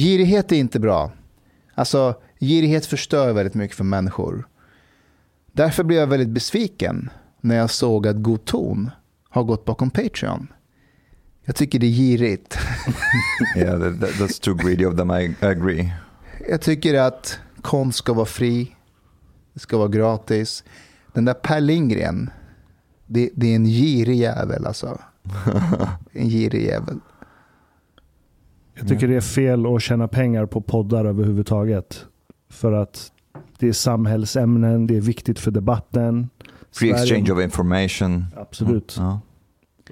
girighet är inte bra. Alltså, girighet förstör väldigt mycket för människor. Därför blev jag väldigt besviken när jag såg att God ton har gått bakom Patreon. Jag tycker det är girigt. yeah, that, that's too greedy of them, I agree. Jag tycker att konst ska vara fri. Det ska vara gratis. Den där Per Lindgren, det, det är en girig jävel alltså. en girig jävel. Jag tycker det är fel att tjäna pengar på poddar överhuvudtaget. För att det är samhällsämnen, det är viktigt för debatten. Free Sverige, exchange of information. Absolut. Mm. Ja.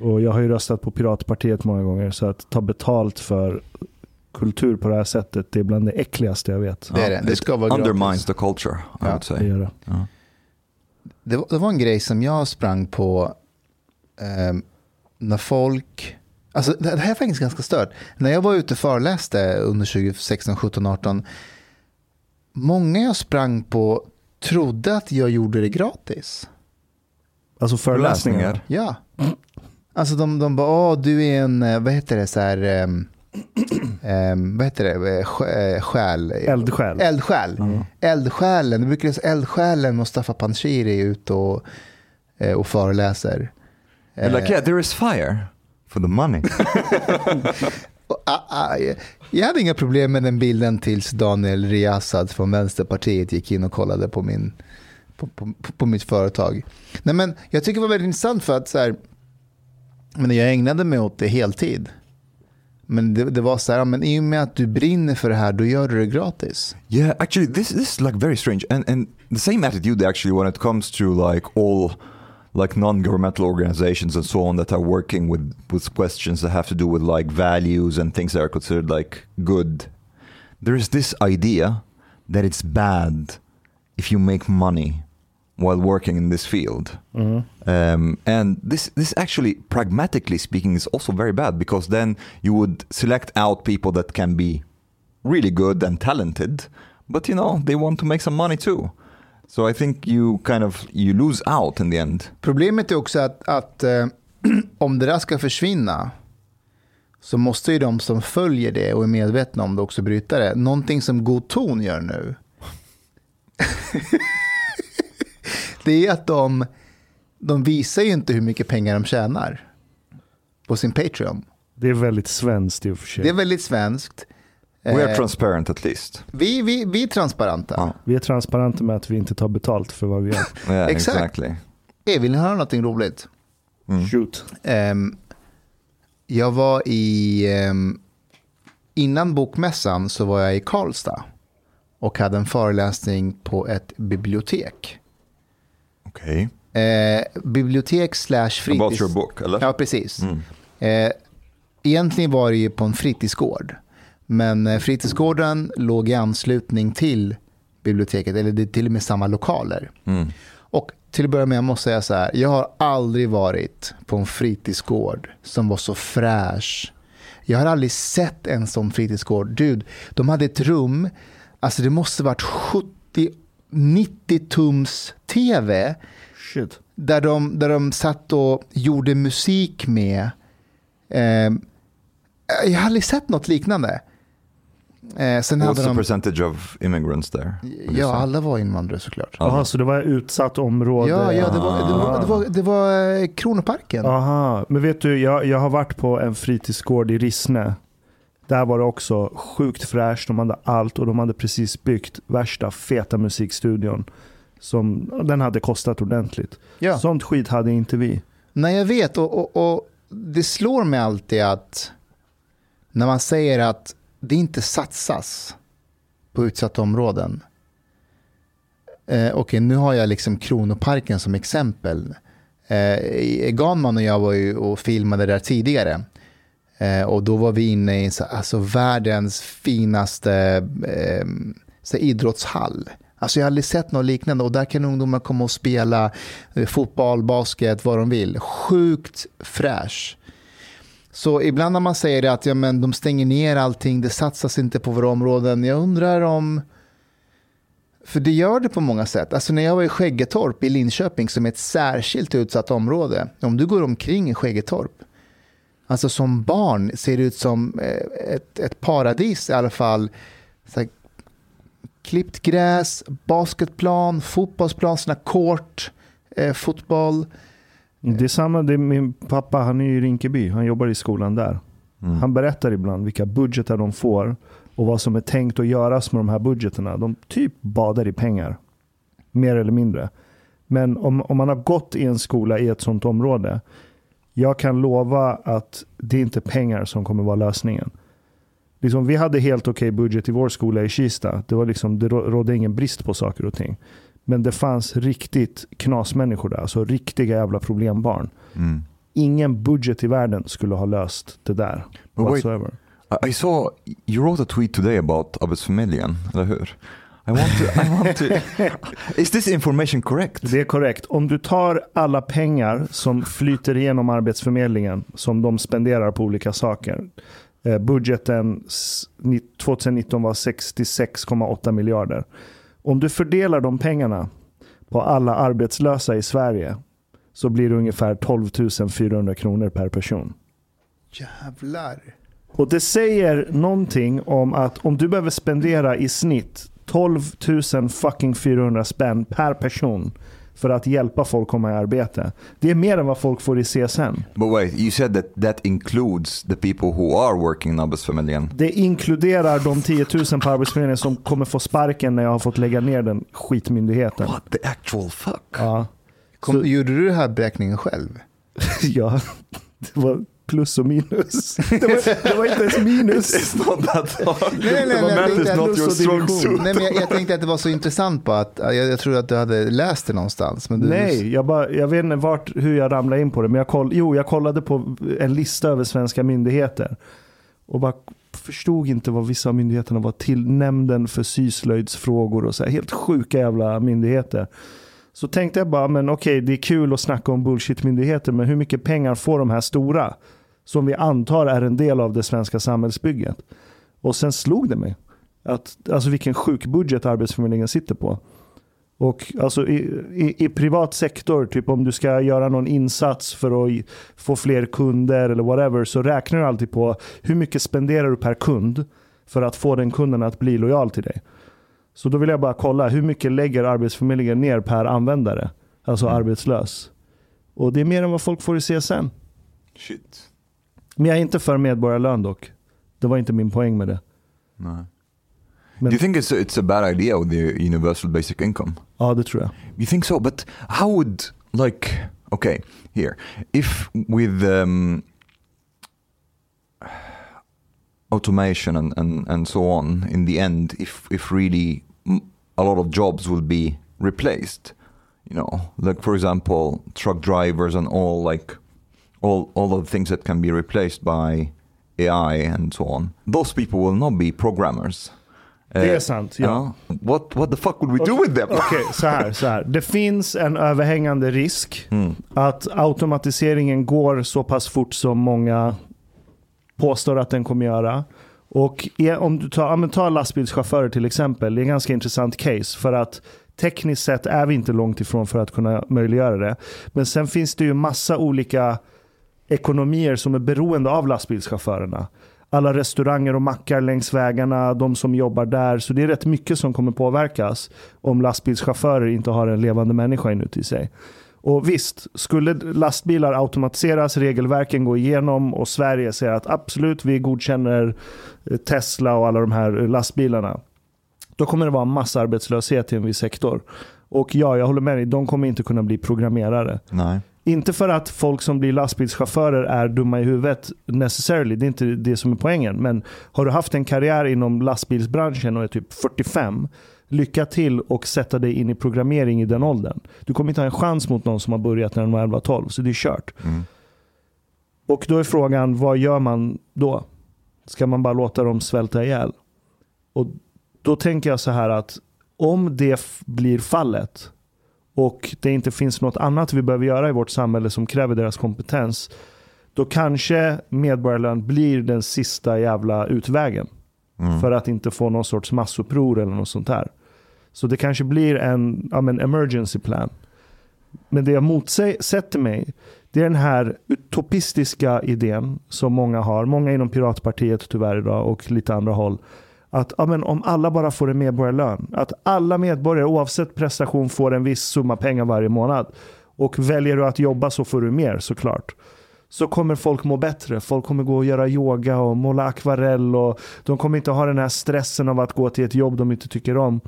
Och jag har ju röstat på Piratpartiet många gånger, så att ta betalt för kultur på det här sättet, det är bland det äckligaste jag vet. Det, är det. det ska vara undermines the culture, I ja. would say. Det, det. Ja. Det, var, det, var, en grej som jag sprang på eh, när folk... Alltså, det, det här är faktiskt ganska stört. När jag var ute och föreläste under 2016, 17, 18. Många jag sprang på trodde att jag gjorde det gratis. Alltså föreläsningar? Ja. Alltså de, de bara, åh du är en, eh, vad heter det, så här, um, um, vad heter det, eh, själ? Eldsjäl. Eldsjäl. Mm. Eldsjälen, det brukar säga eldsjälen Mustafa Panshiri är ute och, eh, och föreläser. Like, yeah, there is fire for the money. Ah, ah, jag hade inga problem med den bilden tills Daniel Riazad från Vänsterpartiet gick in och kollade på, min, på, på, på mitt företag. Nej, men jag tycker det var väldigt intressant för att så här, men jag ägnade mig åt det heltid. Men det, det, var så här, men i och med att du brinner för det här, då gör du det gratis. Yeah, actually this, this is like very strange. And, and the same attitude actually when it comes to like all like non-governmental organizations and so on that are working with, with questions that have to do with like values and things that are considered like good. There is this idea that it's bad if you make money while working in this field. Mm-hmm. Um, and this, this actually, pragmatically speaking, is also very bad because then you would select out people that can be really good and talented, but you know, they want to make some money too. So I think you kind of you lose out in the end. Problemet är också att, att eh, om det där ska försvinna så måste ju de som följer det och är medvetna om det också bryta det. Någonting som God ton gör nu det är att de, de visar ju inte hur mycket pengar de tjänar på sin Patreon. Det är väldigt svenskt i och för sig. Det är väldigt svenskt. We are eh, transparent at least. Vi, vi, vi är transparenta. Ja. Vi är transparenta med att vi inte tar betalt för vad vi gör. yeah, Exakt. Exactly. Hey, vill ni höra någonting roligt? Mm. Shoot. Um, jag var i, um, innan bokmässan så var jag i Karlstad och hade en föreläsning på ett bibliotek. Okej. Okay. Eh, bibliotek slash fritids... About your book, eller? Ja, precis. Mm. Eh, egentligen var det ju på en fritidsgård. Men eh, fritidsgården låg i anslutning till biblioteket, eller det är till och med samma lokaler. Mm. Och till att börja med, jag måste säga så här, jag har aldrig varit på en fritidsgård som var så fräsch. Jag har aldrig sett en sån fritidsgård. Dude, de hade ett rum, alltså det måste varit 70 90 tums tv. Shit. Där de, där de satt och gjorde musik med. Eh, jag har aldrig sett något liknande. Eh, sen What's the de... percentage of immigrants there? Ja, alla var invandrare såklart. Jaha, så det var ett utsatt område? Ja, ja det, var, det, var, det, var, det var eh, Kronoparken. Aha, men vet du, jag, jag har varit på en fritidsgård i Rissne. Där var det också sjukt fräscht. De hade allt och de hade precis byggt värsta feta musikstudion. Som, den hade kostat ordentligt. Ja. Sånt skit hade inte vi. Nej, jag vet. Och, och, och det slår mig alltid att när man säger att det inte satsas på utsatta områden. Eh, Okej, okay, nu har jag liksom Kronoparken som exempel. Eh, Ganman och jag var ju och filmade där tidigare. Eh, och då var vi inne i så, alltså, världens finaste eh, så, idrottshall. Alltså jag har aldrig sett något liknande och där kan ungdomar komma och spela eh, fotboll, basket, vad de vill. Sjukt fräsch. Så ibland när man säger att ja, men de stänger ner allting, det satsas inte på våra områden. Jag undrar om... För det gör det på många sätt. Alltså när jag var i Skäggetorp i Linköping som är ett särskilt utsatt område. Om du går omkring i Skäggetorp Alltså som barn ser det ut som eh, ett, ett paradis i alla fall. Så här, klippt gräs, basketplan, fotbollsplan, såna kort, eh, fotboll. Det är samma, det är min pappa han är i Rinkeby, han jobbar i skolan där. Mm. Han berättar ibland vilka budgetar de får och vad som är tänkt att göras med de här budgeterna. De typ badar i pengar. Mer eller mindre. Men om, om man har gått i en skola i ett sånt område. Jag kan lova att det är inte pengar som kommer vara lösningen. Liksom, vi hade helt okej budget i vår skola i Kista. Det, var liksom, det rå- rådde ingen brist på saker och ting. Men det fanns riktigt knasmänniskor där. Alltså riktiga jävla problembarn. Mm. Ingen budget i världen skulle ha löst det där. But wait, Whatsoever. I- I saw you wrote a tweet today about Arbetsförmedlingen, eller hur? I want to, I want to, is this information correct? Det är korrekt. Om du tar alla pengar som flyter igenom Arbetsförmedlingen, som de spenderar på olika saker. Eh, budgeten s- ni- 2019 var 66,8 miljarder. Om du fördelar de pengarna på alla arbetslösa i Sverige så blir det ungefär 12 400 kronor per person. Jävlar. Och det säger någonting om att om du behöver spendera i snitt 12 000 fucking 400 spänn per person för att hjälpa folk komma i arbete. Det är mer än vad folk får i CSN. But wait, you said that that includes the people who are working in Arbetsförmedlingen. Det inkluderar de 10 000 på Arbetsförmedlingen som kommer få sparken när jag har fått lägga ner den skitmyndigheten. What the actual fuck? Ja, Kom, Så- Gjorde du den här beräkningen själv? ja, det var plus och minus. Det var, det var inte ens minus. It's not that hard. Nej, nej, nej, is tänkte not your strong division. suit. Nej, men jag, jag tänkte att det var så intressant på att jag, jag tror att du hade läst det någonstans. Men du, Nej, jag, bara, jag vet inte vart, hur jag ramlade in på det. Men jag, koll, jo, jag kollade på en lista över svenska myndigheter. Och bara förstod inte vad vissa av myndigheterna var till. Nämnden för syslöjdsfrågor och så här. Helt sjuka jävla myndigheter. Så tänkte jag bara, men okej, det är kul att snacka om bullshit-myndigheter. Men hur mycket pengar får de här stora? Som vi antar är en del av det svenska samhällsbygget. Och sen slog det mig. Att, alltså vilken sjuk budget Arbetsförmedlingen sitter på. Och alltså i, i, i privat sektor, typ om du ska göra någon insats för att få fler kunder eller whatever, så räknar du alltid på hur mycket spenderar du per kund för att få den kunden att bli lojal till dig. Så då vill jag bara kolla, hur mycket lägger Arbetsförmedlingen ner per användare? Alltså Mm. arbetslös. Och det är mer än vad folk får i CSN. Shit. Men jag är inte för medborgarlön dock. Det var inte min poäng med det. No. Men- Do you think it's a, it's a bad idea with the universal basic income? Ja, det tror jag. You think so? But how would like okay here if with um, automation and, and, and so on in the end if if really a lot of jobs will be replaced you know like for example truck drivers and all like all all of the things that can be replaced by AI and so on those people will not be programmers Det är Uh, sant, ja. uh, what what the fuck would we do with them Okej, så här, så här. Det finns en överhängande risk Mm. att automatiseringen går så pass fort som många påstår att den kommer göra. Och om du tar, ja, men ta lastbilschaufförer till exempel. Det är en ganska intressant case. För att tekniskt sett är vi inte långt ifrån för att kunna möjliggöra det. Men sen finns det ju massa olika ekonomier som är beroende av lastbilschaufförerna. Alla restauranger och mackar längs vägarna, de som jobbar där. Så det är rätt mycket som kommer påverkas om lastbilschaufförer inte har en levande människa inuti sig. Och visst, skulle lastbilar automatiseras, regelverken gå igenom och Sverige säger att absolut, vi godkänner Tesla och alla de här lastbilarna. Då kommer det vara massarbetslöshet i en viss sektor. Och ja, jag håller med dig, de kommer inte kunna bli programmerare. Nej. Inte för att folk som blir lastbilschaufförer är dumma i huvudet necessarily. Det är inte det som är poängen. Men har du haft en karriär inom lastbilsbranschen och är typ 45. Lycka till och sätta dig in i programmering i den åldern. Du kommer inte ha en chans mot någon som har börjat när de var 11-12. Så det är kört. Mm. Och då är frågan, vad gör man då? Ska man bara låta dem svälta ihjäl? Och då tänker jag så här att om det blir fallet och det inte finns något annat vi behöver göra i vårt samhälle som kräver deras kompetens. Då kanske medborgarlön blir den sista jävla utvägen. Mm. För att inte få någon sorts massuppror eller något sånt där. Så det kanske blir en ja, men emergency plan. Men det jag motsätter mig, Det är den här utopistiska idén som många har, många inom Piratpartiet tyvärr idag och lite andra håll. Att ja, men om alla bara får en medborgarlön, att alla medborgare oavsett prestation får en viss summa pengar varje månad. Och väljer du att jobba så får du mer såklart. Så kommer folk må bättre. Folk kommer gå och göra yoga och måla akvarell och de kommer inte ha den här stressen av att gå till ett jobb de inte tycker om.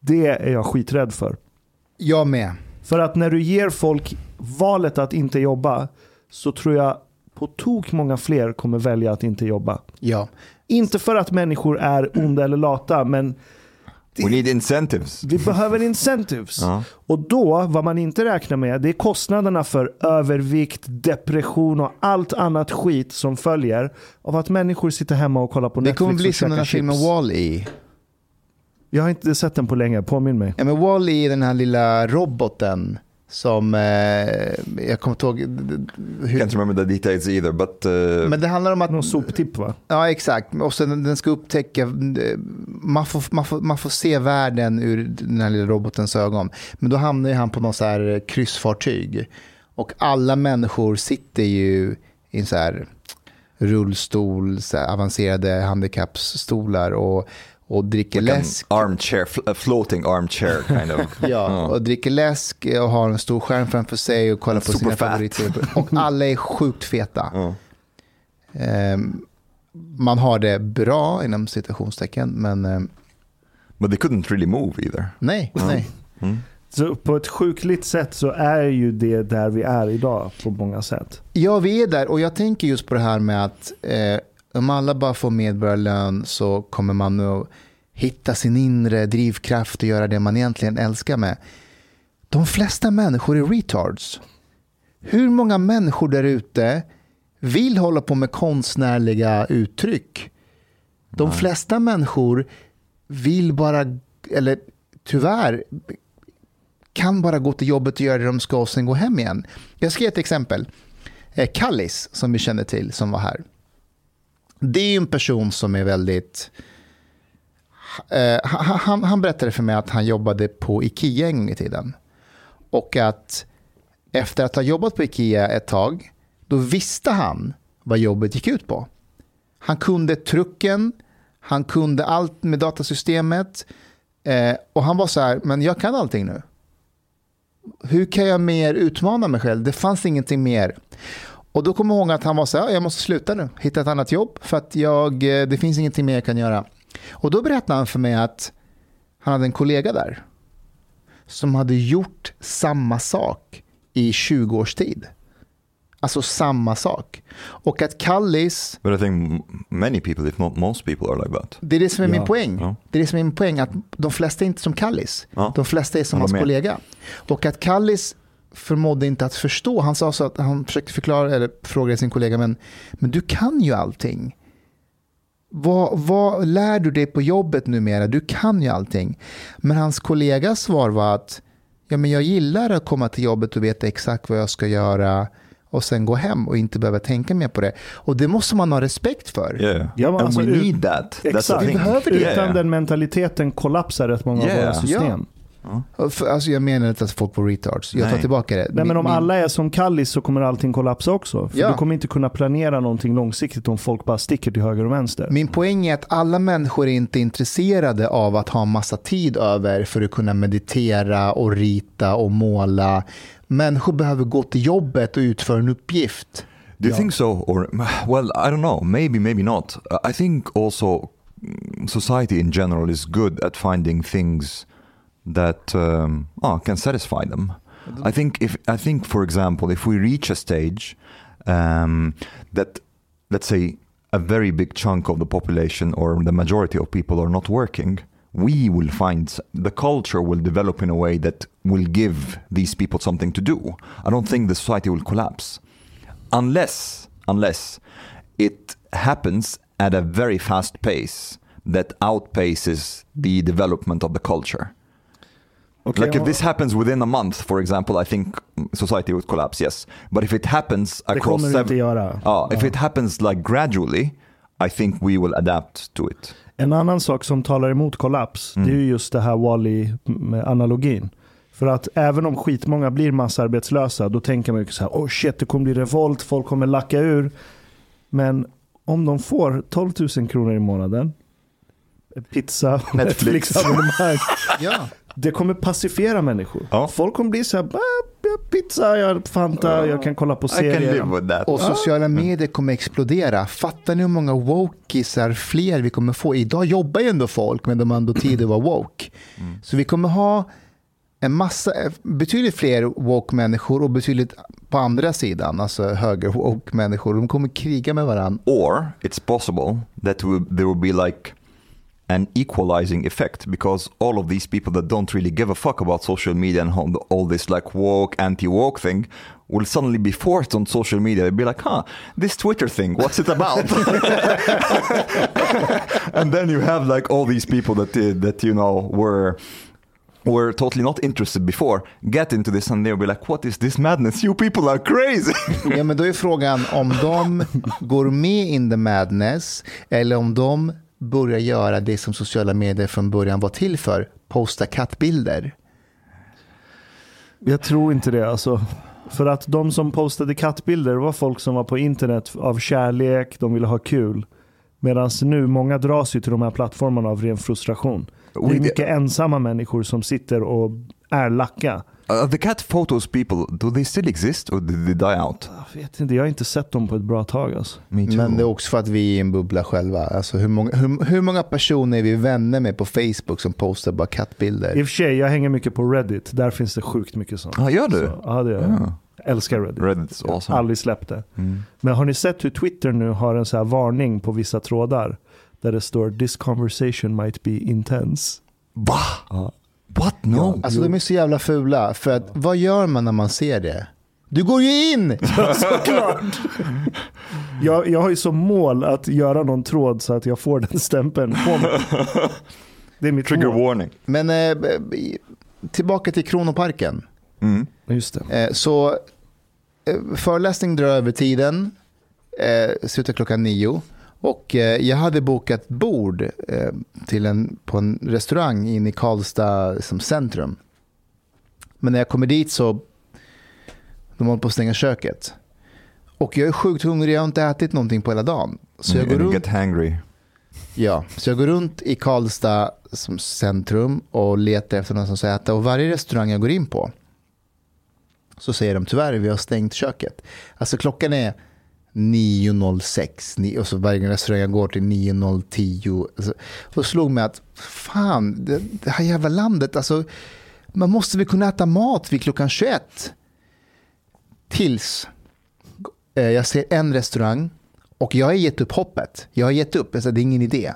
Det är jag skiträdd för. Jag med. För att när du ger folk valet att inte jobba så tror jag på tok många fler kommer välja att inte jobba. Ja. Inte för att människor är onda eller lata, men We need incentives. vi behöver incentives. Ja. Och då, vad man inte räknar med, det är kostnaderna för övervikt, depression och allt annat skit som följer av att människor sitter hemma och kollar på Det Netflix kommer bli som den här käkar filmen chips. Wall-E. Jag har inte sett den på länge, påminn mig. Ja, men Wall-E är den här lilla roboten som, eh, jag kommer inte ihåg hur, Can't remember the details either, but uh, men det handlar om att Någon soptipp va? Ja, exakt. Och sen den ska upptäcka, man får, man, får, man får se världen ur den här lilla robotens ögon. Men då hamnar ju han på något så här kryssfartyg. Och alla människor sitter ju i en så här rullstol, så här avancerade handikappstolar och, och dricker like läsk. armchair, floating armchair kind of. Ja, och dricker läsk och har en stor skärm framför sig och kollar på sina favoriter. Och alla är sjukt feta. Ja. Ehm, man har det bra inom citationstecken, men ehm, But they couldn't really move either. nej, nej. Mm. Så på ett sjukligt sätt så är ju det där vi är idag på många sätt. Ja, vi är där och jag tänker just på det här med att eh, om alla bara får medborgarlön så kommer man nog hitta sin inre drivkraft och göra det man egentligen älskar med. De flesta människor är retards. Hur många människor där ute vill hålla på med konstnärliga uttryck? De flesta människor vill bara, eller tyvärr, kan bara gå till jobbet och göra det de ska och sen gå hem igen. Jag ska ge ett exempel. Eh, Kallis, som vi känner till, som var här. Det är ju en person som är väldigt... Eh, han, han, han berättade för mig att han jobbade på Ikea en gång i tiden. Och att efter att ha jobbat på Ikea ett tag, då visste han vad jobbet gick ut på. Han kunde trucken, han kunde allt med datasystemet. Eh, och han var så här, men jag kan allting nu. Hur kan jag mer utmana mig själv? Det fanns ingenting mer. Och då kommer jag ihåg att han var så här, jag måste sluta nu, hitta ett annat jobb för att jag, eh, det finns ingenting mer jag kan göra. Och då berättade han för mig att han hade en kollega där som hade gjort samma sak i 20 års tid. Alltså samma sak. Och att Kallis, But I think m- many people, if not most people, are like that. det är det som är Ja. min poäng. Ja. Det är det som är min poäng, att de flesta är inte som Kallis. Ja. De flesta är som hans kollega. Och att Kallis förmådde inte att förstå. Han sa så att han försökte förklara, eller frågade sin kollega, men, men du kan ju allting. Vad, vad lär du dig på jobbet numera? Du kan ju allting. Men hans kollegas svar var att ja, men jag gillar att komma till jobbet och veta exakt vad jag ska göra och sen gå hem och inte behöva tänka mer på det. Och det måste man ha respekt för. Yeah. Ja, men alltså, we need that. Exakt. Vi behöver det. Utan yeah. den mentaliteten kollapsar rätt många av Yeah. våra system. För, alltså jag menar inte att folk var retards. Jag tar Nej. tillbaka det. Nej, men om Min- alla är som Kallis så kommer allting kollapsa också. För Ja. du kommer inte kunna planera någonting långsiktigt om folk bara sticker till höger och vänster. Min poäng är att alla människor är inte intresserade av att ha massa tid över för att kunna meditera och rita och måla. Människor behöver gå till jobbet och utföra en uppgift. Do you Yeah. think so? Or, well, I don't know. Maybe, maybe not. I think also mm, society in general is good at finding things that um, oh, can satisfy them. I think if I think, for example, if we reach a stage um, that, let's say, a very big chunk of the population or the majority of people are not working, we will find the culture will develop in a way that will give these people something to do. I don't think the society will collapse unless unless it happens at a very fast pace that outpaces the development of the culture. Okej, like if och- this happens within a month, for example, I think society would collapse. Yes, but if it happens across det seven, göra. uh, if Ja. it happens like gradually, I think we will adapt to it. En annan sak som talar emot kollaps, Mm. det är ju just det här Wall-E med analogin. För att även om skitmånga blir massarbetslösa, då tänker man ju så här, oh shit, det kommer bli revolt, folk kommer lacka ur. Men om de får 12 000 kronor i månaden, pizza, Netflix. Netflix-abonnemang, Ja. Det kommer pacifiera människor. Ja. Folk kommer bli så här, "Ah, pizza, jag har Fanta, jag kan kolla på serier. Och sociala medier kommer explodera. Fattar ni hur många wokisar fler vi kommer få? Idag jobbar ju ändå folk, men de har ändå tid att vara woke. Så vi kommer ha en massa, betydligt fler woke-människor och betydligt på andra sidan, alltså höger-woke-människor. De kommer kriga med varandra. Or it's possible that there will be like an equalizing effect because all of these people that don't really give a fuck about social media and all, this like woke, anti-woke thing will suddenly be forced on social media. They'll be like, huh, this Twitter thing, what's it about? and then you have like all these people that did, that you know were were totally not interested before get into this and they'll be like, what is this madness? You people are crazy. Ja, men då är frågan om de går med in the madness eller om de börjar göra det som sociala medier från början var till för, posta kattbilder. Jag tror inte det alltså. För att de som postade kattbilder var folk som var på internet av kärlek, de ville ha kul. Medan nu, många dras ju till de här plattformarna av ren frustration. Det är mycket ensamma människor som sitter och är lacka. Uh, the cat photos people, do they still exist or did they die out? Jag vet inte, jag har inte sett dem på ett bra tag alltså. Me too. Men det är också för att vi är i en bubbla själva. Alltså hur, många, hur, hur många personer är vi vänner med på Facebook som postar bara kattbilder? I och för sig, jag hänger mycket på Reddit. Där finns det sjukt mycket sånt. Ah, gör du? Så, ja, det gör jag. Ja. Jag älskar Reddit. Reddit's Jag awesome. aldrig släppt det. Mm. Men har ni sett hur Twitter nu har en så här varning på vissa trådar? Där det står “This conversation might be intense”. Va? What? No. Alltså de är så jävla fula. För att vad gör man när man ser det? Du går ju in! Såklart! jag, jag har ju som mål att göra någon tråd så att jag får den stämpeln på mig. Det är mitt Trigger mål. warning. Men eh, tillbaka till Kronoparken. Mm. Just det. Eh, så eh, föreläsning drar över tiden. Eh, slutar klockan nio. Och eh, jag hade bokat bord eh, till en, på en restaurang inne i Karlstad som centrum. Men när jag kommer dit så de håller på att stänga köket. Och jag är sjukt hungrig, jag har inte ätit någonting på hela dagen. Så jag Mm, går runt get. Ja, så jag går runt i Karlstad som centrum och letar efter någonstans att äta. Och varje restaurang jag går in på så säger de tyvärr vi har stängt köket. Alltså klockan är 9.06 och så varje restaurang jag går till 9.010. Alltså, och slog mig att fan, det, det här jävla landet, alltså man måste väl kunna äta mat vid klockan 21. Tills eh, jag ser en restaurang och jag har gett upp hoppet. Jag har gett upp, alltså, det är ingen idé.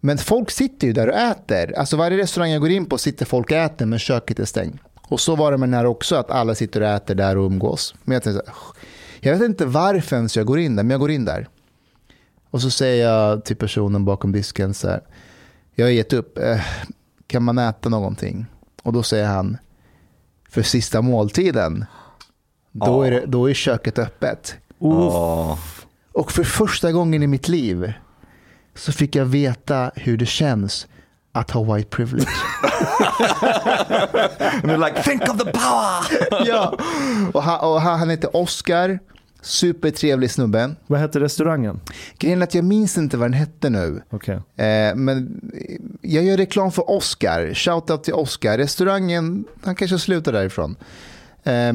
Men folk sitter ju där och äter. Alltså varje restaurang jag går in på sitter folk och äter men köket är stängt. Och så var det med den här också, att alla sitter och äter där och umgås. Men jag, tänkte, så här, jag vet inte varför ens jag går in där, men jag går in där. Och så säger jag till personen bakom disken så här, jag har gett upp, eh, kan man äta någonting? Och då säger han, för sista måltiden, då är, det, då är köket öppet. Oh. Och för första gången i mitt liv så fick jag veta hur det känns att ha white privilege. And they're like, think of the power! ja. Och han, och han, han heter Oscar, supertrevlig snubbe. Vad hette restaurangen? Grejen är att jag minns inte vad den hette nu. Okej. Eh, men jag gör reklam för Oscar. Shoutout till Oscar. Restaurangen, han kanske slutar därifrån. Eh,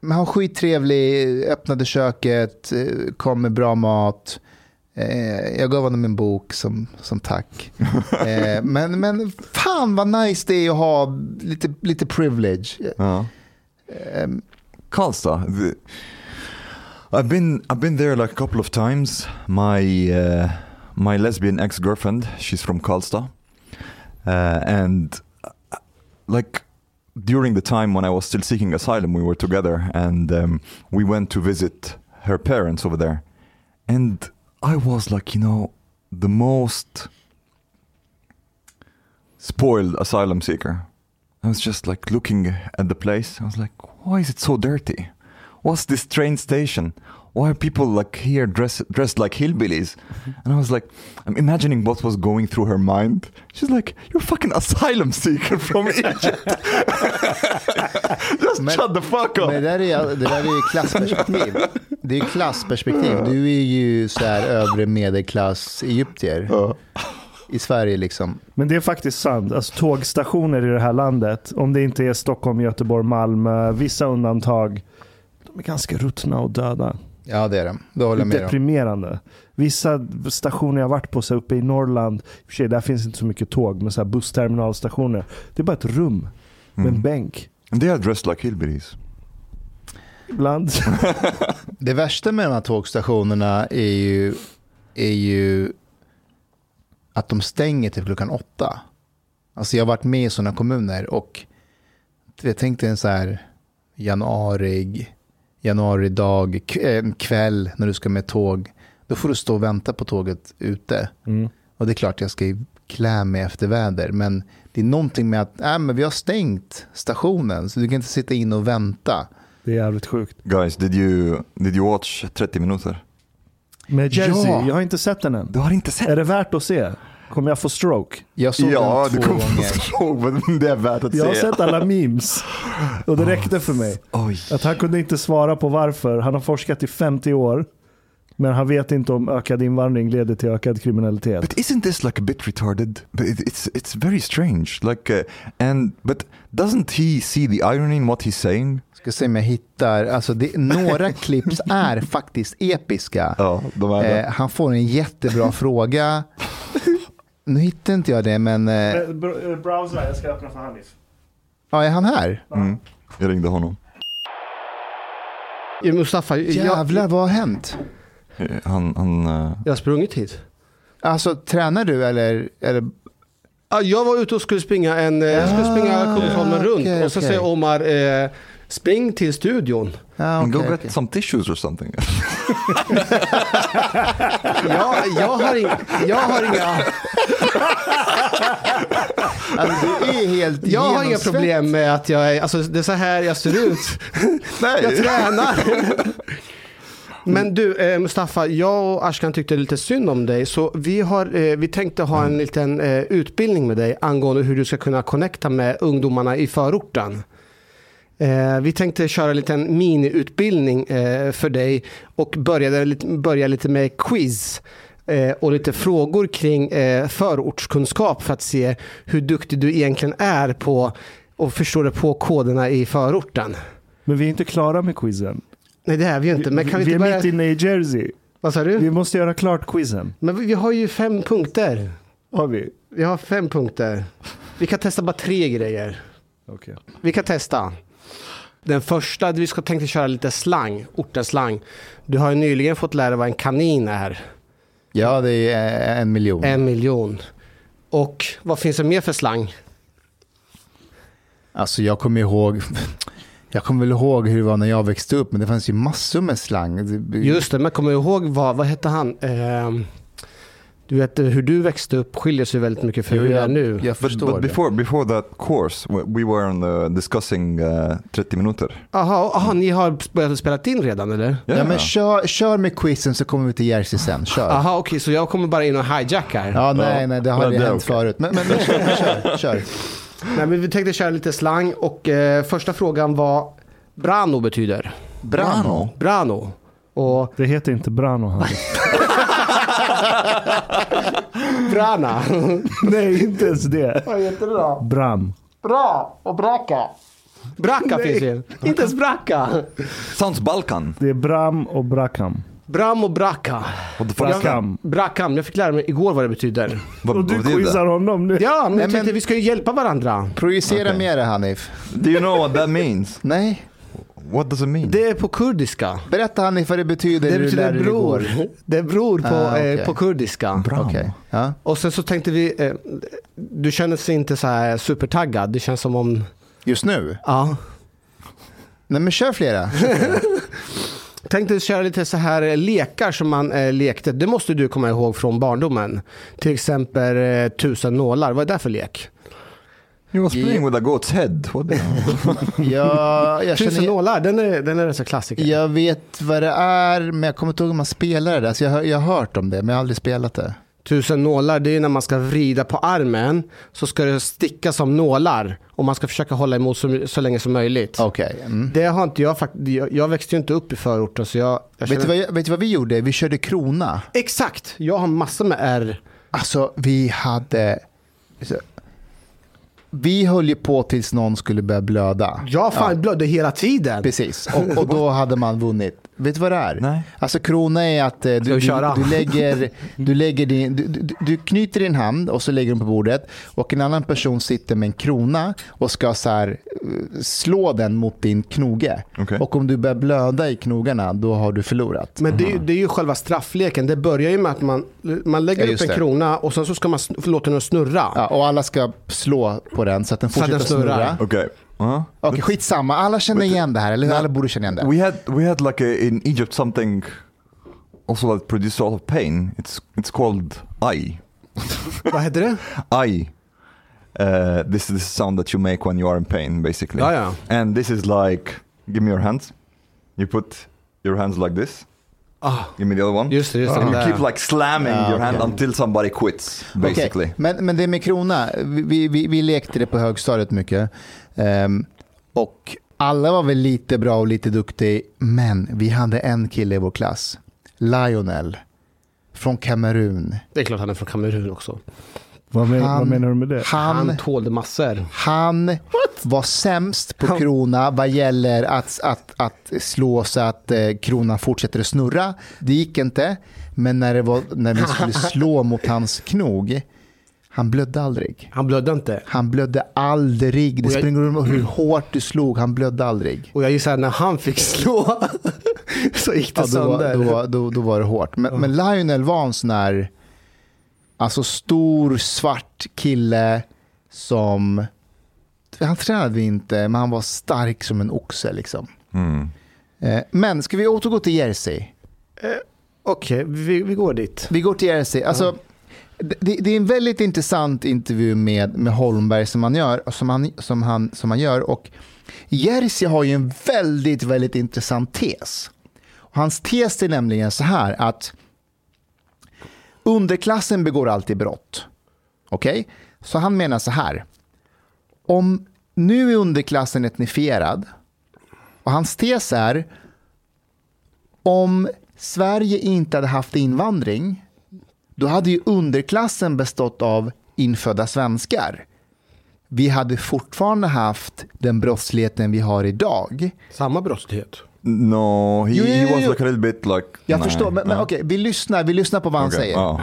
men han var skittrevlig, öppnade köket, eh, kom med bra mat. Eh, jag gav honom en bok som, som tack. Eh, men, men fan vad nice det är att ha lite, lite privilege. Ja. Eh, Karlstad. I've been I've been there like a couple of times. My uh, my lesbian ex girlfriend, she's from Karlstad, uh, and like during the time when I was still seeking asylum, we were together, and um, we went to visit her parents over there, and I was like, you know, the most spoiled asylum seeker. I was just like looking at the place. I was like, why is it so dirty? What's this train station? Why are people like here dressed dressed like hillbillies? And I was like, I'm imagining what was going through her mind. She's like, you're a fucking asylum seeker from Egypt. Just Men- shut the fuck up. Men det där är, det där är ju klassperspektiv. Det är ju klassperspektiv. Du är ju så här övre medelklass egyptier i Sverige liksom. Men det är faktiskt sant. Alltså, tågstationer i det här landet, om det inte är Stockholm, Göteborg, Malmö, vissa undantag, de är ganska ruttna och döda. Ja det är det. Det håller jag med om. Deprimerande. Vissa stationer jag varit på så uppe i Norrland, i och för sig, där finns inte så mycket tåg, men så här bussterminalstationer. Det är bara ett rum med en Mm. bänk. They are dressed like hillbillies. Ibland. Det värsta med de här tågstationerna är ju, är ju att de stänger till klockan åtta. Alltså jag har varit med i sådana kommuner och jag tänkte en så här januari, januari dag, eh, en kväll när du ska med tåg. Då får du stå och vänta på tåget ute. Mm. Och det är klart jag ska ju klä mig efter väder. Men det är någonting med att äh, men vi har stängt stationen så du kan inte sitta in och vänta. Det är jävligt sjukt. Guys, did you, did you watch 30 minuter? Med Jersey, Ja. jag har inte sett den än. Du har inte sett? Är det värt att se? Kommer jag få stroke? Jag såg Ja, den du två kommer få gånger. stroke, men det är värt att Jag har se. sett alla memes. Och det räckte för mig. Oj. Att han kunde inte svara på varför. Han har forskat i 50 år. Men han vet inte om ökad invandring leder till ökad kriminalitet. But isn't this like a bit retarded? But it, it's it's very strange. Like, uh, and but doesn't he see the irony in what he's saying? Ska se om jag hittar, alltså det, några clips är faktiskt episka. Ja, de är det. Eh, han får en jättebra fråga. Nu hittar inte jag det, men eh, Browsa, jag ska öppna för Hanif. ja, är han här? Mm. Jag ringde honom. Mustafa, jag, Jävlar, vad har hänt? Eh, Han, han uh, jag har sprungit hit. Alltså, tränar du eller? eller Ja, jag var ute och skulle springa en, eh, jag skulle springa Ah, Kungsholmen runt okej, och så okej. säger Omar, eh, spring till studion. ja, go okej, get okej. some tissues or something. Jag, jag, har, inga, jag har inga, Alltså, du är helt jag har inga problem med att jag är, alltså det är så här jag ser ut. Nej. Jag tränar. Men du eh, Mustafa, jag och Ashkan tyckte lite synd om dig så vi, har, eh, vi tänkte ha en liten eh, utbildning med dig angående hur du ska kunna connecta med ungdomarna i förorten. Eh, vi tänkte köra en liten miniutbildning eh, för dig och började börja lite med quiz eh, och lite frågor kring eh, förortskunskap för att se hur duktig du egentligen är på och förstå dig på koderna i förorten. Men vi är inte klara med quizen. Nej det är vi ju inte, men kan vi, vi inte är börja... mitt inne i Jersey. Vad sa du? Vi måste göra klart quizen. Men vi vi har ju fem punkter. Har vi? Vi har fem punkter. Vi kan testa bara tre grejer. Okej. Vi kan testa. Den första, vi ska tänkte köra lite slang, ortenslang. Du har ju nyligen fått lära dig vad en kanin är. Ja, det är en miljon. En miljon. Och vad finns det mer för slang? Alltså jag kommer ihåg, jag kommer väl ihåg hur det var när jag växte upp, men det fanns ju massor med slang. Just det, men kommer du ihåg vad, vad hette han? Ehm, du vet hur du växte upp skiljer sig väldigt mycket från hur du är nu. jag But, förstår but det. before before that course, we we were on the discussing uh, 30 minuter. Aha, aha, ni har börjat spela in redan eller? Ja, men kör, kör med quizen så kommer vi till Jersey sen. Kör. Aha, okej, så jag kommer bara in och hijackar. Ja, nej, nej, det har ju det hänt okej. förut. Men, men, men kör, kör, kör. Nej, men vi tänkte köra lite slang och eh, första frågan var Brano betyder. Brano. Brano. Och Det heter inte Brano. Brana. Nej, inte ens det. Vad heter det då? Bram. Bra och Bracka. Bracka finns ju. Inte ens Bracka. Sounds Balkan. Det är Bram och Brakam. Bram och that? Brakam. Brackam, jag fick lära mig igår vad det betyder. Och du quizar honom nu. Ja, men Nej, jag tänkte vi ska ju hjälpa varandra. Projicera Okej. mer Hanif. Do you know what that means? Nej, What does it mean? Det är på kurdiska. berätta Hanif vad det betyder. Det betyder bror. igår. Det är bror på, Ah, okej. eh, på kurdiska. Bram. Okej. Ja. Och sen så tänkte vi, eh, du känner sig inte så här supertaggad. Det känns som om, Just nu? ja. Nej men kör flera. Tänkte köra lite så här eh, lekar som man eh, lekte. Det måste du komma ihåg från barndomen. Till exempel eh, tusen nålar. Vad är det för lek? He was playing with a goat's head. What the- Ja, jag, Tusen känner, nålar, den är, den är rätt så klassiker. jag vet vad det är, men jag kommer inte ihåg hur man spelar det. Alltså jag, har- jag har hört om det, men jag har aldrig spelat det. Tusen nålar, det är när man ska vrida på armen så ska det sticka som nålar och man ska försöka hålla emot så, så länge som möjligt. Okej. Mm. Det har inte jag faktiskt, jag, jag växte ju inte upp i förorten så jag... jag Vet, du känner- vad, vet du vad vi gjorde? Vi körde krona. Exakt, jag har massor med R. Alltså, vi hade... Vi höll ju på tills någon skulle börja blöda. Jag fan blödde hela tiden. Precis, och, och då hade man vunnit. Vet du vad det är? Nej. Alltså krona är att eh, du, du, du, lägger, du, lägger din, du, du, du knyter din hand och så lägger den på bordet och en annan person sitter med en krona och ska så här, eh, slå den mot din knoge. Okej. Och om du börjar blöda i knogarna, då har du förlorat. Men det är, ju, det är ju själva straffleken. Det börjar ju med att man, man lägger Ja, upp en det. krona och sen så ska man låta den snurra. Ja, och alla ska slå på den så att den Så att fortsätter den snurrar. snurra. Okay. Uh-huh. Okej, skitsamma. Alla känner igen det här, eller alla borde känna igen det. We had we had like a, in Egypt something also that produced a lot of pain. It's it's called I. Vad heter det? I. Uh, this is the sound that you make when you are in pain, basically. Ja, ja. And this is like, give me your hands. You put your hands like this. Ah, Give me the other one. just det, just det. and you keep like slamming Ja, your hand okej. until somebody quits, basically. Men, men det med krona, vi, vi, vi lekte det på högstadiet mycket. Ehm, och alla var väl lite bra och lite duktiga, men vi hade en kille i vår klass, Lionel, från Kamerun. Det är klart han är från Kamerun också. Vad, men, Han- vad menar du med det? Han, Han tålde massor. han var sämst på krona vad gäller att, att, att slå så att eh, kronan fortsätter att snurra. Det gick inte, men när, det var, när vi skulle slå mot hans knog, han blödde aldrig. Han blödde inte. Han blödde aldrig. Det spelar ingen roll hur hårt du slog, han blödde aldrig. Och jag gissar att när han fick slå så gick det Ja, då, var- sönder. då, då, då var det hårt. Men, men Lionel var en sån här alltså stor svart kille som... Han tränade vi inte, men han var stark som en oxe. Liksom. Mm. Eh, Men ska vi återgå till Jersey? Okej, vi, vi går dit. Vi går till Jersey. Alltså, det, det är en väldigt intressant intervju med, med Holmberg som han, gör, som, han, som, han, som han gör. Och Jerzy har ju en väldigt, väldigt intressant tes. Och hans tes är nämligen så här att underklassen begår alltid brott. Okej? Så han menar så här. Om nu är underklassen etnifierad och hans tes är om Sverige inte hade haft invandring, då hade ju underklassen bestått av infödda svenskar. Vi hade fortfarande haft den brottsligheten vi har idag. Samma brottslighet. No, he, Jo, jo, he jo, was jo. like a little bit like... Jag Nej, förstår, men, men okej, vi, lyssnar, vi lyssnar på vad han Okej, säger. ja.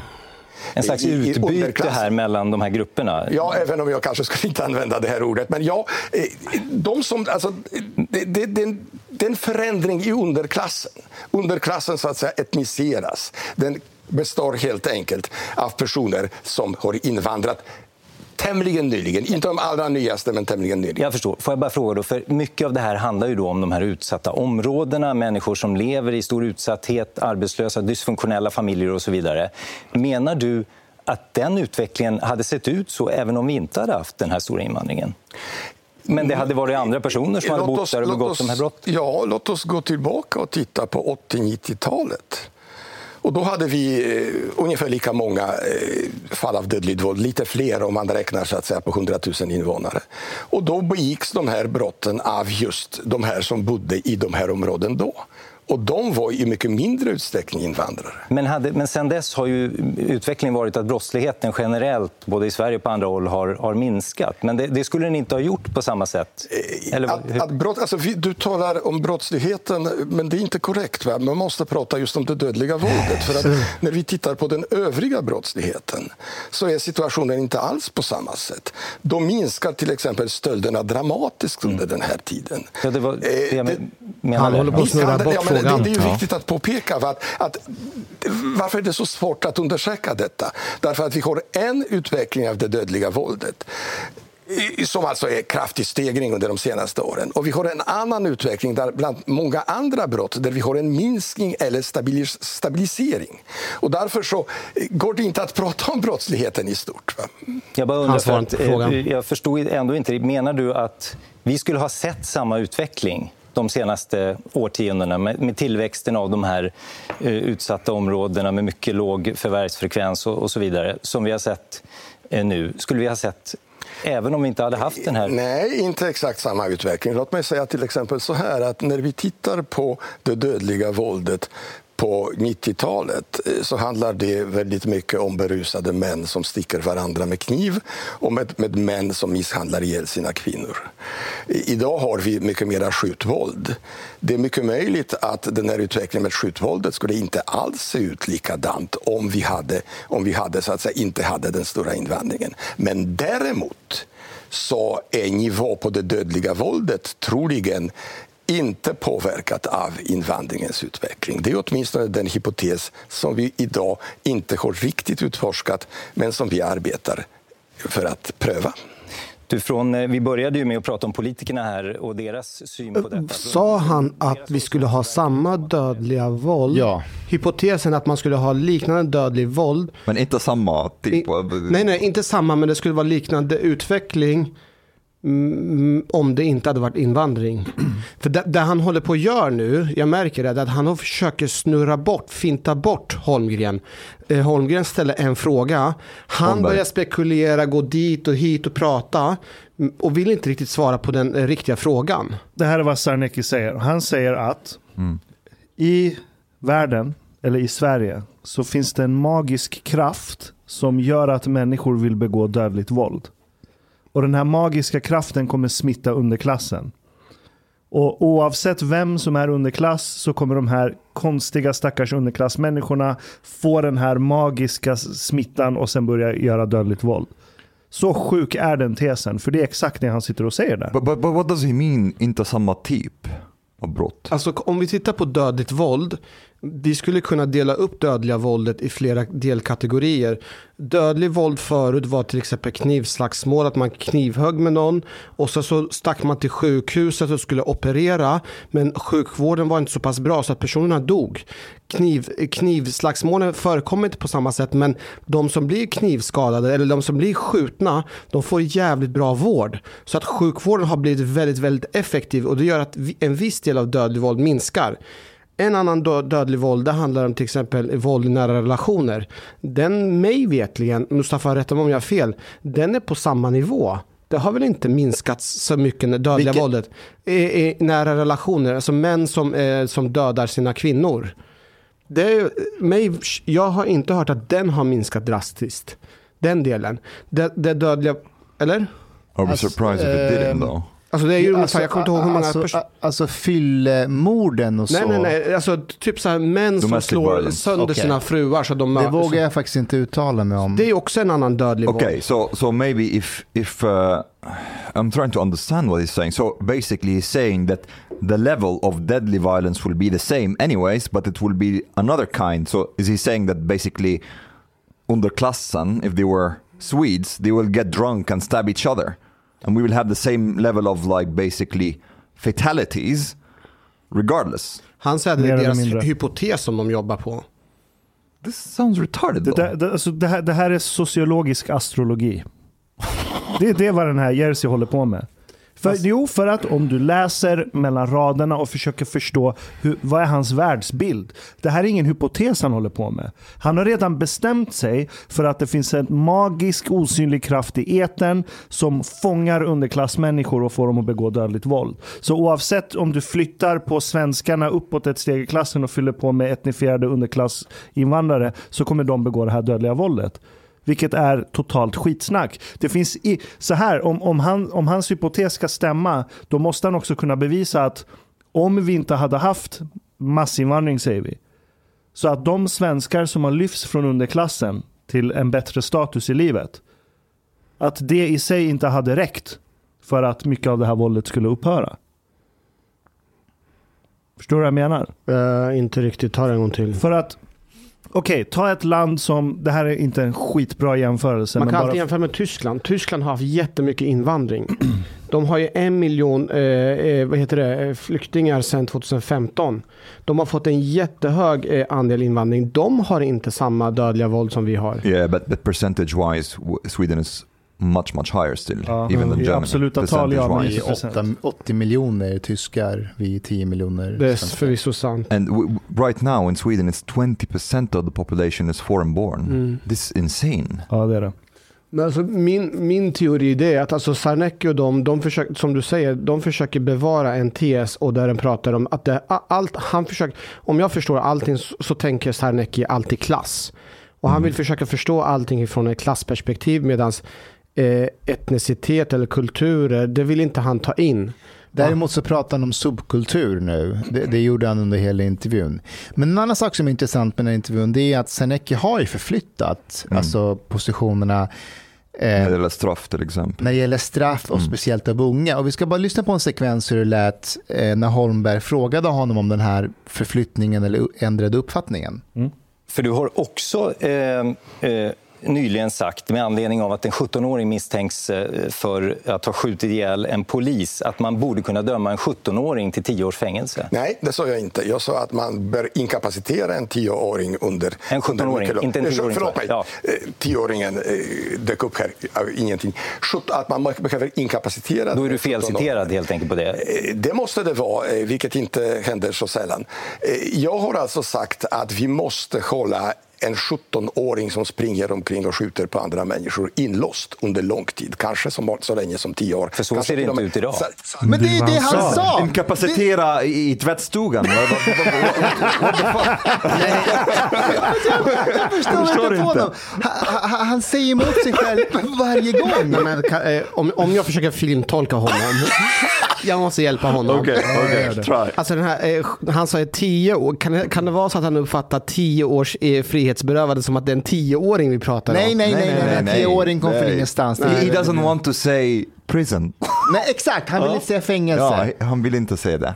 En slags utbyte här mellan de här grupperna. Ja, även om jag kanske skulle inte använda det här ordet. Men ja, eh, de som, alltså, det, det, det, det är en förändring i underklassen. Underklassen så att säga etniseras. Den består helt enkelt av personer som har invandrat tämligen nyligen. Inte de allra nyaste, men tämligen nyligen. Jag förstår. Får jag bara fråga då, för mycket av det här handlar ju då om de här utsatta områdena, människor som lever i stor utsatthet, arbetslösa, dysfunktionella familjer och så vidare. Menar du att den utvecklingen hade sett ut så även om vi inte hade haft den här stora invandringen? Men det hade varit andra personer som hade bott där och begått oss- de här brotten? Ja, låt oss gå tillbaka och titta på 80-90-talet. Och då hade vi eh, ungefär lika många eh, fall av dödligt våld, lite fler om man räknar så att säga, på 100 000 invånare. Och då begicks de här brotten av just de här som bodde i de här områden då. Och de var i mycket mindre utsträckning invandrare. Men, hade, men sen dess har ju utvecklingen varit att brottsligheten generellt, både i Sverige och på andra håll, har, har minskat. Men det, det skulle den inte ha gjort på samma sätt? Eller, Att, att brott, alltså, vi, du talar om brottsligheten, men det är inte korrekt. Va? Man måste prata just om det dödliga våldet. För att när vi tittar på den övriga brottsligheten så är situationen inte alls på samma sätt. Då minskar till exempel stölderna dramatiskt under den här tiden. Ja, det var det jag Eh, menade. Han håller på att snurra Ja, men- bort men det, frågan. det är ju Ja. viktigt att påpeka va, att, att varför är det så svårt att undersöka detta? Därför att vi har en utveckling av det dödliga våldet. som alltså är kraftig stegring under de senaste åren. Och vi har en annan utveckling där bland många andra brott där vi har en minskning eller stabilis- stabilisering. Och därför så eh, går det inte att prata om brottsligheten i stort. Va? Jag bara undrar, för att, frågan. eh, jag förstod ändå inte. Menar du att vi skulle ha sett samma utveckling de senaste årtiondena med, med tillväxten av de här eh, utsatta områdena med mycket låg förvärvsfrekvens och, och så vidare som vi har sett eh, nu? Skulle vi ha sett även om vi inte hade haft den här... Nej, inte exakt samma utveckling. Låt mig säga till exempel så här att när vi tittar på det dödliga våldet på 90-talet eh, så handlar det väldigt mycket om berusade män som sticker varandra med kniv och med, med män som misshandlar ihjäl sina kvinnor. I- Idag har vi mycket mera skjutvåld. Det är mycket möjligt att den här utvecklingen med skjutvåldet skulle inte alls se ut likadant om vi, hade, om vi hade, så att säga, inte hade den stora invandringen. Men däremot så är nivå på det dödliga våldet troligen inte påverkat av invandringens utveckling. Det är åtminstone den hypotes som vi idag inte har riktigt utforskat men som vi arbetar för att pröva. Du, från, eh, vi började ju med att prata om politikerna här och deras syn på detta. Sa han att vi skulle ha samma dödliga våld? Ja. Hypotesen att man skulle ha liknande dödlig våld. Men inte samma typ I, av... nej, nej, inte samma, men det skulle vara liknande utveckling mm, om det inte hade varit invandring. För det, det han håller på att göra nu, jag märker det, att han försöker snurra bort, finta bort Holmgren. Eh, Holmgren ställer en fråga, han Holmberg. börjar spekulera, gå dit och hit och prata mm, och vill inte riktigt svara på den eh, riktiga frågan. Det här är vad Sarnecki säger. Han säger att i världen, eller i Sverige, så finns det en magisk kraft som gör att människor vill begå dödligt våld. Och den här magiska kraften kommer smitta underklassen. Och oavsett vem som är underklass så kommer de här konstiga stackars underklassmänniskorna få den här magiska smittan och sen börja göra dödligt våld. Så sjuk är den tesen, för det är exakt det han sitter och säger där. But, but, but what does he mean, inte samma typ av brott? Alltså om vi tittar på dödligt våld. Vi skulle kunna dela upp dödliga våldet i flera delkategorier. Dödlig våld förut var till exempel knivslagsmål, att man knivhögg med någon och så, så stack man till sjukhuset och skulle operera. Men sjukvården var inte så pass bra så att personerna dog. Kniv, knivslagsmålen förekommer inte på samma sätt men de som blir knivskadade eller de som blir skjutna de får jävligt bra vård. Så att sjukvården har blivit väldigt, väldigt effektiv och det gör att en viss del av dödlig våld minskar. En annan dö- dödlig våld det handlar om till exempel våld i nära relationer. Den mig vetligen, Mustafa rätta mig om jag har fel, den är på samma nivå. Det har väl inte minskat så mycket det dödliga Vilket- våldet i, i nära relationer, alltså män som, eh, som dödar sina kvinnor. Det är, mig, jag har inte hört att den har minskat drastiskt. Den delen. Det, det dödliga, eller? We Alltså, surprised if it didn't though? Alltså det är ju ungefär, jag kommer inte ihåg hur många alltså, personer. alltså fyllemorden och Nej, så. nej, nej. Alltså typ så här män som slår violence. sönder Okej. sina fruar så de Det vågar jag faktiskt inte uttala mig om. Det är också en annan dödlig Okay, våld. so so maybe if if uh, I'm trying to understand what he's saying. So basically, he's saying that the level of deadly violence will be the same anyways, but it will be another kind. So is he saying that basically, underklassen, if they were Swedes, they will get drunk and stab each other, and we will have the same level of like basically fatalities, regardless. Han säger att det är deras mindre. hypotes som de jobbar på. This sounds retarded. Det, där, det, alltså det, här, det här är sociologisk astrologi. Det, det är vad den här Jersey håller på med. För, jo, för att om du läser mellan raderna och försöker förstå hur, vad är hans världsbild. Det här är ingen hypotes han håller på med. Han har redan bestämt sig för att det finns en magisk osynlig kraft i eten som fångar underklassmänniskor och får dem att begå dödligt våld. Så oavsett om du flyttar på svenskarna uppåt ett steg i klassen och fyller på med etnifierade underklassinvandrare så kommer de begå det här dödliga våldet. Vilket är totalt skitsnack. Det finns i, så här, om, om, han, om hans hypotes ska stämma, då måste han också kunna bevisa att om vi inte hade haft massinvandring, säger vi, så att de svenskar som har lyfts från underklassen till en bättre status i livet, att det i sig inte hade räckt för att mycket av det här våldet skulle upphöra. Förstår du vad jag menar? Uh, inte riktigt, ta det en gång till. För att Okej, ta ett land som, det här är inte en skitbra jämförelse. Man men kan bara, alltid jämföra med Tyskland. Tyskland har haft jättemycket invandring. De har ju en miljon eh, eh, vad heter det, eh, flyktingar sedan 2015. De har fått en jättehög eh, andel invandring. De har inte samma dödliga våld som vi har. Yeah, but, but percentage wise, Sweden is much, much higher still, Ja, even than i Germany. absoluta tal, ja, men percentage-wise. i- Vi är åtta- 80 miljoner tyskar, vi är 10 miljoner Det är förvisso sant. And w- w- right now in Sweden, it's 20% of the population is foreign born. Mm. This is insane. Ja, det är det. Men alltså min, min teori är att alltså Sarnecki och de, de försöker, som du säger, de försöker bevara en tes och där den pratar om att det, allt, han försöker, om jag förstår allting så, så tänker Sarnecki alltid klass. Och han vill försöka förstå allting från ett klassperspektiv medan eh, etnicitet eller kulturer, det vill inte han ta in. Däremot så pratar han om subkultur nu. Det, det gjorde han under hela intervjun. Men en annan sak som är intressant med den här intervjun det är att Senecki har ju förflyttat Mm. alltså positionerna När eh, det gäller straff till exempel. när det gäller straff och Mm. speciellt av unga. Och vi ska bara lyssna på en sekvens hur det lät eh, när Holmberg frågade honom om den här förflyttningen eller ändrade uppfattningen. För du har också eh, eh, nyligen sagt, med anledning av att en 17-åring misstänks eh, för att ha skjutit ihjäl en polis, att man borde kunna döma en 17-åring till 10 års fängelse. Nej, det sa jag inte. Jag sa att man bör inkapacitera en tioåring under... En 17-åring, under mycket lång- inte en Eh, 10-åring, Förlåt mig. ja. Eh, Tioåringen eh, dök upp här av ingenting. Att man behöver inkapacitera... Då är du den 17-åringen. felciterad helt enkelt på det. Eh, Det måste det vara, eh, vilket inte händer så sällan. Eh, Jag har alltså sagt att vi måste hålla en 17-åring som springer omkring och skjuter på andra människor inlåst under lång tid. Kanske som, så länge som tio år. För så Kanske ser det inte med- ut idag. Så- så- Men det är det han han sa. sa! Inkapacitera i, i tvättstugan. Vad- vad- Jag förstår, förstår inte honom. Han, han, säger emot sig själv varje gång. Nej, men, kan, eh, om, om jag försöker filmtolka honom, jag måste hjälpa honom. Okej, okej, try. Alltså den här, eh, han sa tio år, kan det, kan det vara så att han uppfattar tio års eh, frihetsberövande som att det är en tioåring vi pratar Nej, om? nej, nej, nej, nej. Tioåring kom från ingenstans. He, he doesn't want to say prison. Nej, exakt. Han vill inte säga fängelse. Ja, han vill inte säga det.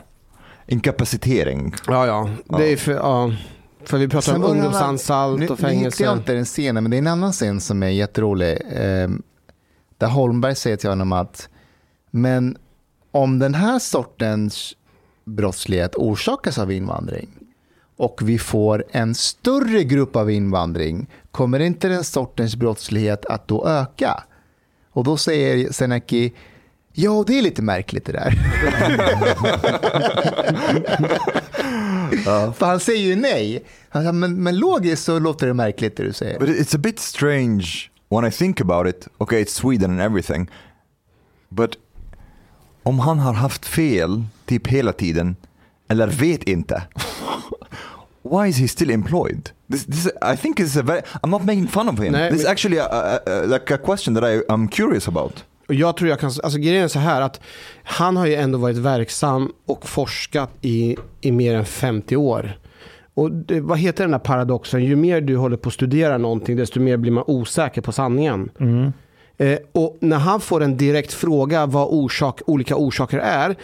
Inkapacitering. Ja, ja. Det är för, ja. För vi pratar Sen om en ungdomsanstalt och Nu, nu hittade fängelse. jag inte den scenen, men det är en annan scen som är jätterolig. Eh, där Holmberg säger till honom att men om den här sortens brottslighet orsakas av invandring och vi får en större grupp av invandring, kommer inte den sortens brottslighet att då öka? Och då säger Seneki, ja det är lite märkligt det där. För han säger ju nej. Han säger, men, men logiskt så låter det märkligt det du säger. But it's a bit strange when I think about it. Okay, it's Sweden and everything. But om han har haft fel typ hela tiden, eller vet inte. Why is he still employed? This, this, I think it's a very, I'm not making fun of him. Nej, this is actually a, a, a, like a question that I, I'm curious about. Och jag tror jag kan, alltså grejen är så här att han har ju ändå varit verksam och forskat i, i mer än 50 år. Och det, vad heter den där paradoxen? Ju mer du håller på att studera någonting, desto mer blir man osäker på sanningen. Eh, och när han får en direkt fråga vad orsak, olika orsaker är,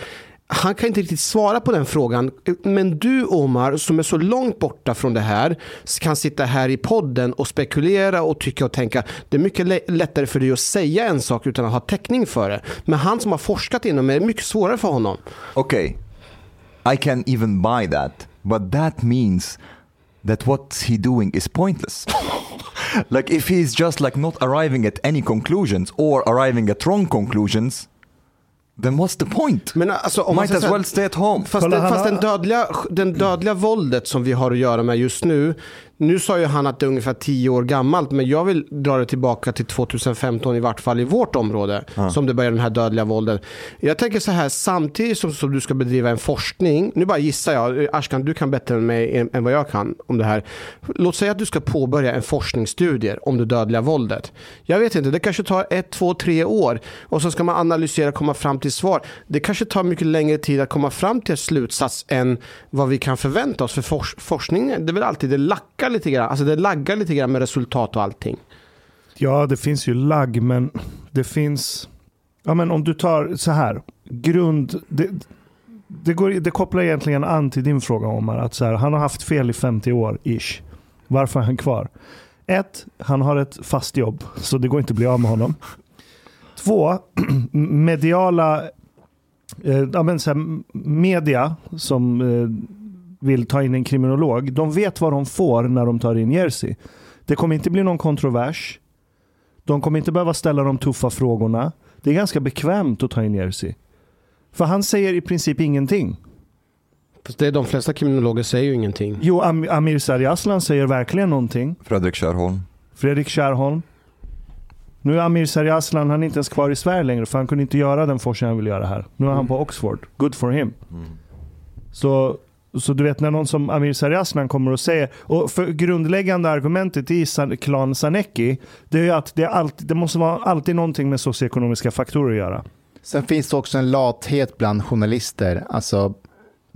han kan inte riktigt svara på den frågan. Men du Omar, som är så långt borta från det här, kan sitta här i podden och spekulera och tycka och tänka. Det är mycket lättare för dig att säga en sak utan att ha täckning för det. Men han som har forskat inom det är mycket svårare för honom. Okej, Okay, I can even buy that, but that means that what he doing is pointless. like if he's just like not arriving at any conclusions or arriving at wrong conclusions, then what's the point? Men alltså, om Might as well stay at home. Fast, Kolla, det, fast den, dödliga, den dödliga våldet som vi har att göra med just nu. Nu sa ju han att det är ungefär 10 år gammalt. Men jag vill dra det tillbaka till 2015 i vart fall i vårt område. Som det börjar den här dödliga våldet. Jag tänker så här, samtidigt som, som du ska bedriva en forskning. Nu bara gissar jag. Ashkan, du kan bättre än mig än, vad jag kan om det här. Låt säga att du ska påbörja en forskningsstudie om det dödliga våldet. Jag vet inte, det kanske tar ett, två, tre år. Och så ska man analysera och komma fram till svar. Det kanske tar mycket längre tid att komma fram till en slutsats än vad vi kan förvänta oss. För fors- forskning, det är väl alltid, det lackar lite grann. Alltså det laggar lite grann med resultat och allting. Ja, det finns ju lagg, men det finns... Ja, men om du tar så här. Grund... Det, det, går, det kopplar egentligen an till din fråga Omar. Att så här, han har haft fel i 50 år, ish. Varför är han kvar? Ett, han har ett fast jobb, så det går inte att bli av med honom. Två, mediala eh, ja, men så här, media som eh, vill ta in en kriminolog, de vet vad de får när de tar in Jersey. Det kommer inte bli någon kontrovers. De kommer inte behöva ställa de tuffa frågorna. Det är ganska bekvämt att ta in Jersey. För han säger i princip ingenting. Det är de flesta kriminologer säger ju ingenting. Jo, Am Amir Sarjaslan säger verkligen någonting. Fredrik Kärrholm. Fredrik Kärrholm. Nu är Amir Sarjaslan, han är inte ens kvar i Sverige längre för han kunde inte göra den forskning han vill göra här. Nu är han på Oxford. Good for him. Så, så du vet när någon som Amir Sariasnan kommer och säger, och för grundläggande argumentet i San, klan Saneki, det är ju att det, alltid, det måste vara alltid någonting med socioekonomiska faktorer att göra. Sen finns det också en lathet bland journalister. Alltså,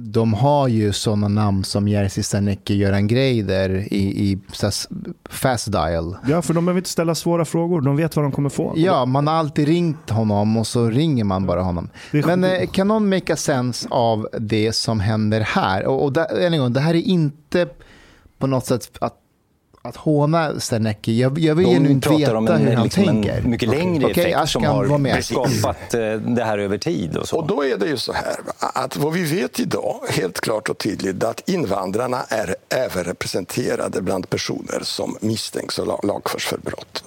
de har ju sådana namn som Jerzy Sarnecki, Göran Greider i, i fast dial. Ja, för de behöver inte ställa svåra frågor. De vet vad de kommer få. Ja, man har alltid ringt honom och så ringer man bara honom. Men eh, kan någon make a sense av det som händer här? Och, och där, en gång, det här är inte på något sätt att, att håna Sarnecki. Jag, jag vill De genuint veta om en, hur han liksom tänker. en mycket längre Okej, effekt som Ashkan, har skapat eh, det här över tid. Och så. Och då är det ju så här att vad vi vet idag, helt klart och tydligt, att invandrarna är överrepresenterade bland personer som misstänks och la- lagförs för brott.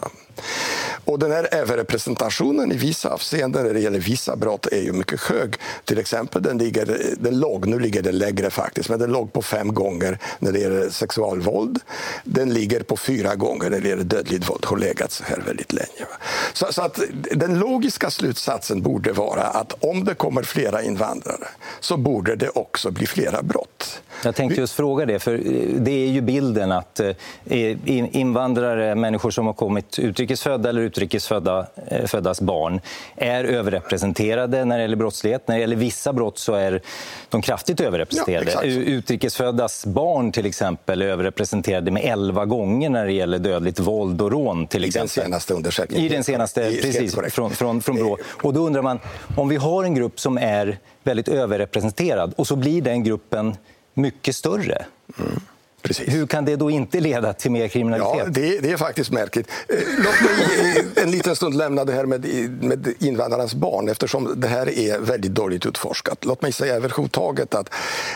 Och den här överrepresentationen i vissa avseenden när det gäller vissa brott är ju mycket hög. Till exempel den, ligger, den låg, nu ligger den lägre faktiskt, men den låg på fem gånger när det gäller sexualvåld. Den ligger på fyra gånger när det gäller dödligt våld, har legat så här väldigt länge. Så, så att den logiska slutsatsen borde vara att om det kommer flera invandrare så borde det också bli flera brott. Jag tänkte just fråga det, för eh, det är ju bilden att eh, invandrare, människor som har kommit utrikesfödda eller utrikesfödda eh, föddas barn, är överrepresenterade när det gäller brottslighet. När det gäller vissa brott så är de kraftigt Ja, överrepresenterade. U- Utrikesföddas barn till exempel är överrepresenterade med 11 gånger när det gäller dödligt våld och rån. Till I den exempel. senaste undersökningen. I den senaste, Helt precis, från, från, från Brå. Och då undrar man, om vi har en grupp som är väldigt överrepresenterad och så blir den gruppen mycket större. Precis. Hur kan det då inte leda till mer kriminalitet? Ja, det, det är faktiskt märkligt. Eh, Låt mig eh, en liten stund lämna det här med, med invandrarnas barn eftersom det här är väldigt dåligt utforskat. Låt mig säga överhuvudtaget att,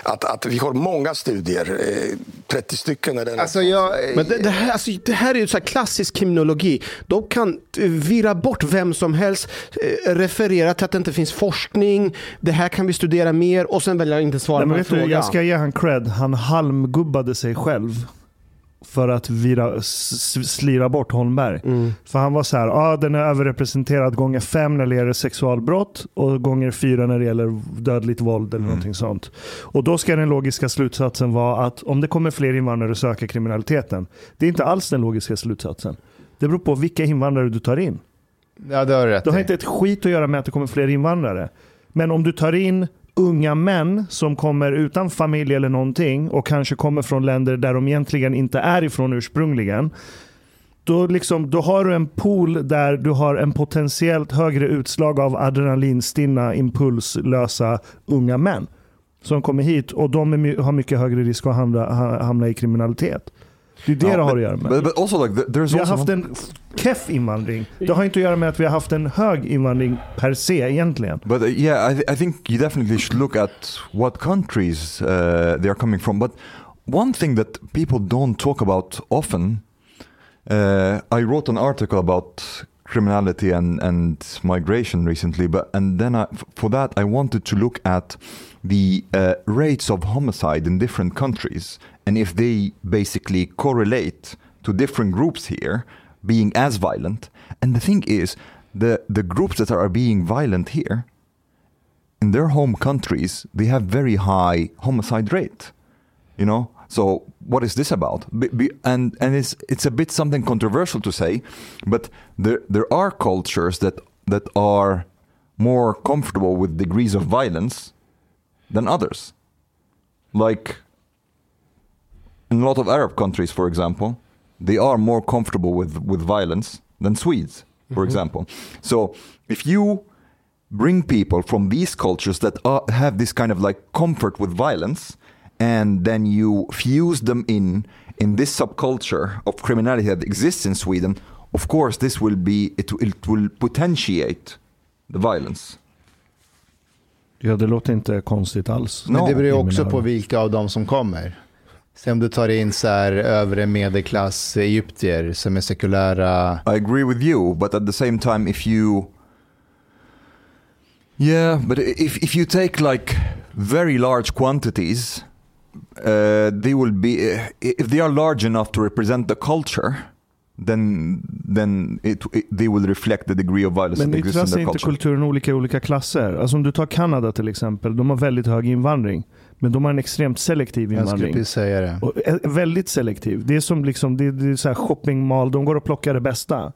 att, att vi har många studier, eh, 30 stycken. Eller Alltså jag, Men det, det, här, alltså, det här är ju så här klassisk kriminologi. De kan eh, virra bort vem som helst, eh, referera till att det inte finns forskning, det här kan vi studera mer och sen välja att inte svara Nej, men på en vet du, fråga. jag ska ge han cred. Han halmgubbade sig själv för att vira, slira bort Holmberg. Mm. För han var så här, ah, den är överrepresenterad gånger fem när det gäller sexualbrott och gånger fyra när det gäller dödligt våld eller någonting sånt. Och då ska den logiska slutsatsen vara att om det kommer fler invandrare så ökar kriminaliteten. Det är inte alls den logiska slutsatsen. Det beror på vilka invandrare du tar in. ja, det har du rätt Det har inte ett skit att göra med att det kommer fler invandrare. Men om du tar in unga män som kommer utan familj eller någonting och kanske kommer från länder där de egentligen inte är ifrån ursprungligen. Då, liksom, då har du en pool där du har en potentiellt högre utslag av adrenalinstinna, impulslösa unga män. Som kommer hit och de är, har mycket högre risk att hamna, hamna i kriminalitet. Det är det det har att göra med. But, but also like there's Vi har haft en keff invandring. Det har inte att göra med att vi har haft en hög invandring per se egentligen. But uh, yeah, I, th- I think you definitely should look at what countries uh, they are coming from. But one thing that people don't talk about often, uh, I wrote an article about criminality and, and migration recently, but and then I, for that I wanted to look at the uh, rates of homicide in different countries and if they basically correlate to different groups here being as violent. And the thing is, the the groups that are being violent here in their home countries they have very high homicide rate you know so what is this about Be- be- and and it's it's a bit something controversial to say but there there are cultures that that are more comfortable with degrees of violence than others like in a lot of arab countries for example they are more comfortable with with violence than swedes for mm-hmm. example so if you bring people from these cultures that are, have this kind of like comfort with violence and then you fuse them in in this subculture of criminality that exists in Sweden, of course, this will be it, it will potentiate the violence. Ja, det låter inte konstigt alls. Men det No, beror ju jag också menar- på vilka av dem som kommer. Se om du tar in så här övre medelklass egyptier som är sekulära. I agree with you, but at the same time, if you, yeah, but if if you take like very large quantities, uh, they will be if they are large enough to represent the culture, then then it, it they will reflect the degree of violence Men that exists in yttrar sig the inte culture. kulturen olika i olika klasser? Alltså om du tar Kanada till exempel, de har väldigt hög invandring. Men de har en extremt selektiv Jag skulle invandring. säga det. Och är väldigt selektiv. Det är som liksom, det, det är så här shoppingmall, de går och plockar det bästa.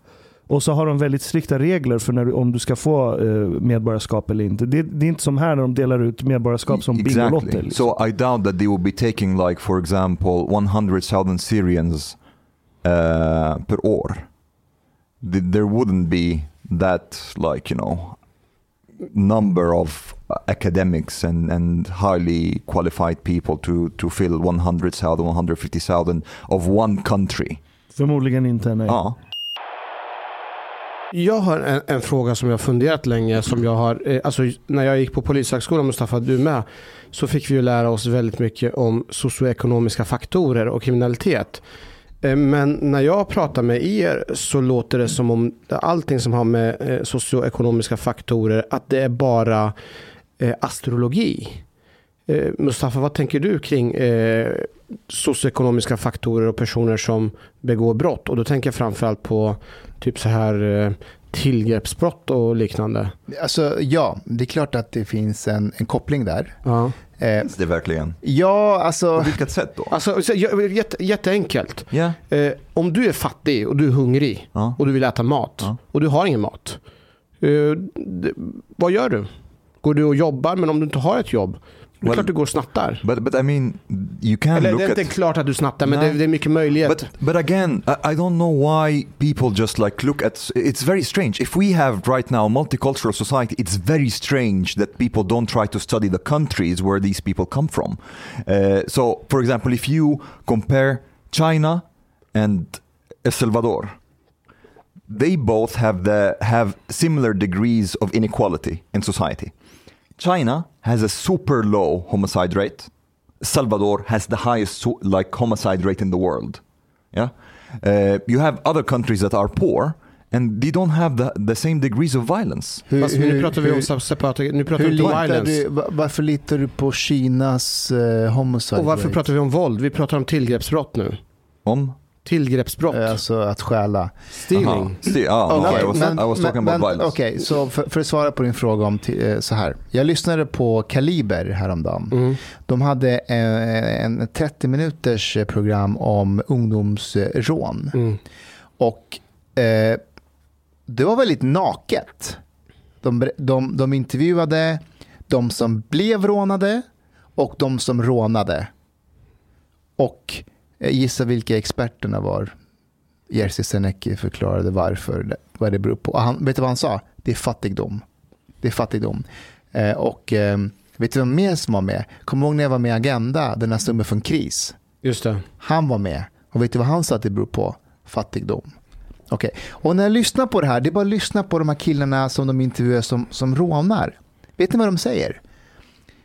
Och så har de väldigt strikta regler för när, du- om du ska få eh, medborgarskap eller inte. Det, det är inte som här när de delar ut medborgarskap som Bingolotter. Exactly. Liksom. So I doubt that they will be taking like, for example, 100,000 Syrians uh, per år. Th- There wouldn't be that, like you know, number of academics and, and highly qualified people to to fill 100,000, 150,000 of one country. Förmodligen inte, nej. Ja. Jag har en, en fråga som jag har funderat länge. Som jag har, eh, alltså, när jag gick på Polishögskolan, Mustafa, du med, så fick vi ju lära oss väldigt mycket om socioekonomiska faktorer och kriminalitet. Eh, Men när jag pratar med er så låter det som om allting som har med eh, socioekonomiska faktorer, att det är bara eh, astrologi. Eh, Mustafa, vad tänker du kring eh, socioekonomiska faktorer och personer som begår brott? Och då tänker jag framförallt på typ så här eh, tillgreppsbrott och liknande. Alltså ja, det är klart att det finns en, en koppling där. Ja. Eh, Finns det verkligen? ja, alltså. På vilket sätt då? Alltså, så, jätte, jätteenkelt. Ja. Eh, om du är fattig och du är hungrig Ja. och du vill äta mat Ja. och du har ingen mat. Eh, vad gör du? Går du och jobbar men om du inte har ett jobb, det är Well, klart du går och snattar. But but I mean, you can Eller look det är at inte klart att du snattar men Nej. det, det är mycket möjlighet. But but again, I, I don't know why people just like look at. It's very strange. If we have right now multicultural society, it's very strange that people don't try to study the countries where these people come from. Uh, so, for example, if you compare China and El Salvador, they both have the have similar degrees of inequality in society. China has a super low homicide rate. Salvador has the highest like homicide rate in the world. Yeah, uh, you have other countries that are poor and they don't have the, the same degrees of violence. Hur, Fast nu pratar vi om separata, nu pratar hur vi om litar violence. du, va- varför litar du på Kinas eh, homicide Och varför rate? pratar vi om våld? Vi pratar om tillgreppsbrott nu. Om Tillgreppsbrott. Eh, Alltså att stjäla. Stealing. Ah, I was, men- I was talking men- about violence. Okej, så för, för att svara på din fråga om eh, så här. Jag lyssnade på Kaliber häromdagen. Mm. De hade eh, en 30 minuters program om ungdomsrån. Mm. Och eh, det var väldigt naket. De, de, de intervjuade de som blev rånade och de som rånade. Och gissa vilka experterna var. Jerzy Senecki förklarade varför, vad det beror på. Och Han, vet du vad han sa? Det är fattigdom. Det är fattigdom. Eh, och eh, vet du vem mer som var med? Kommer du ihåg när jag var med i Agenda, den här snubben från KRIS? Just det. Han var med. Och vet du vad han sa att det beror på? Fattigdom. Okej, och när jag lyssnar på det här, det är bara att lyssna på de här killarna som de intervjuar som, som rånar. Vet ni vad de säger?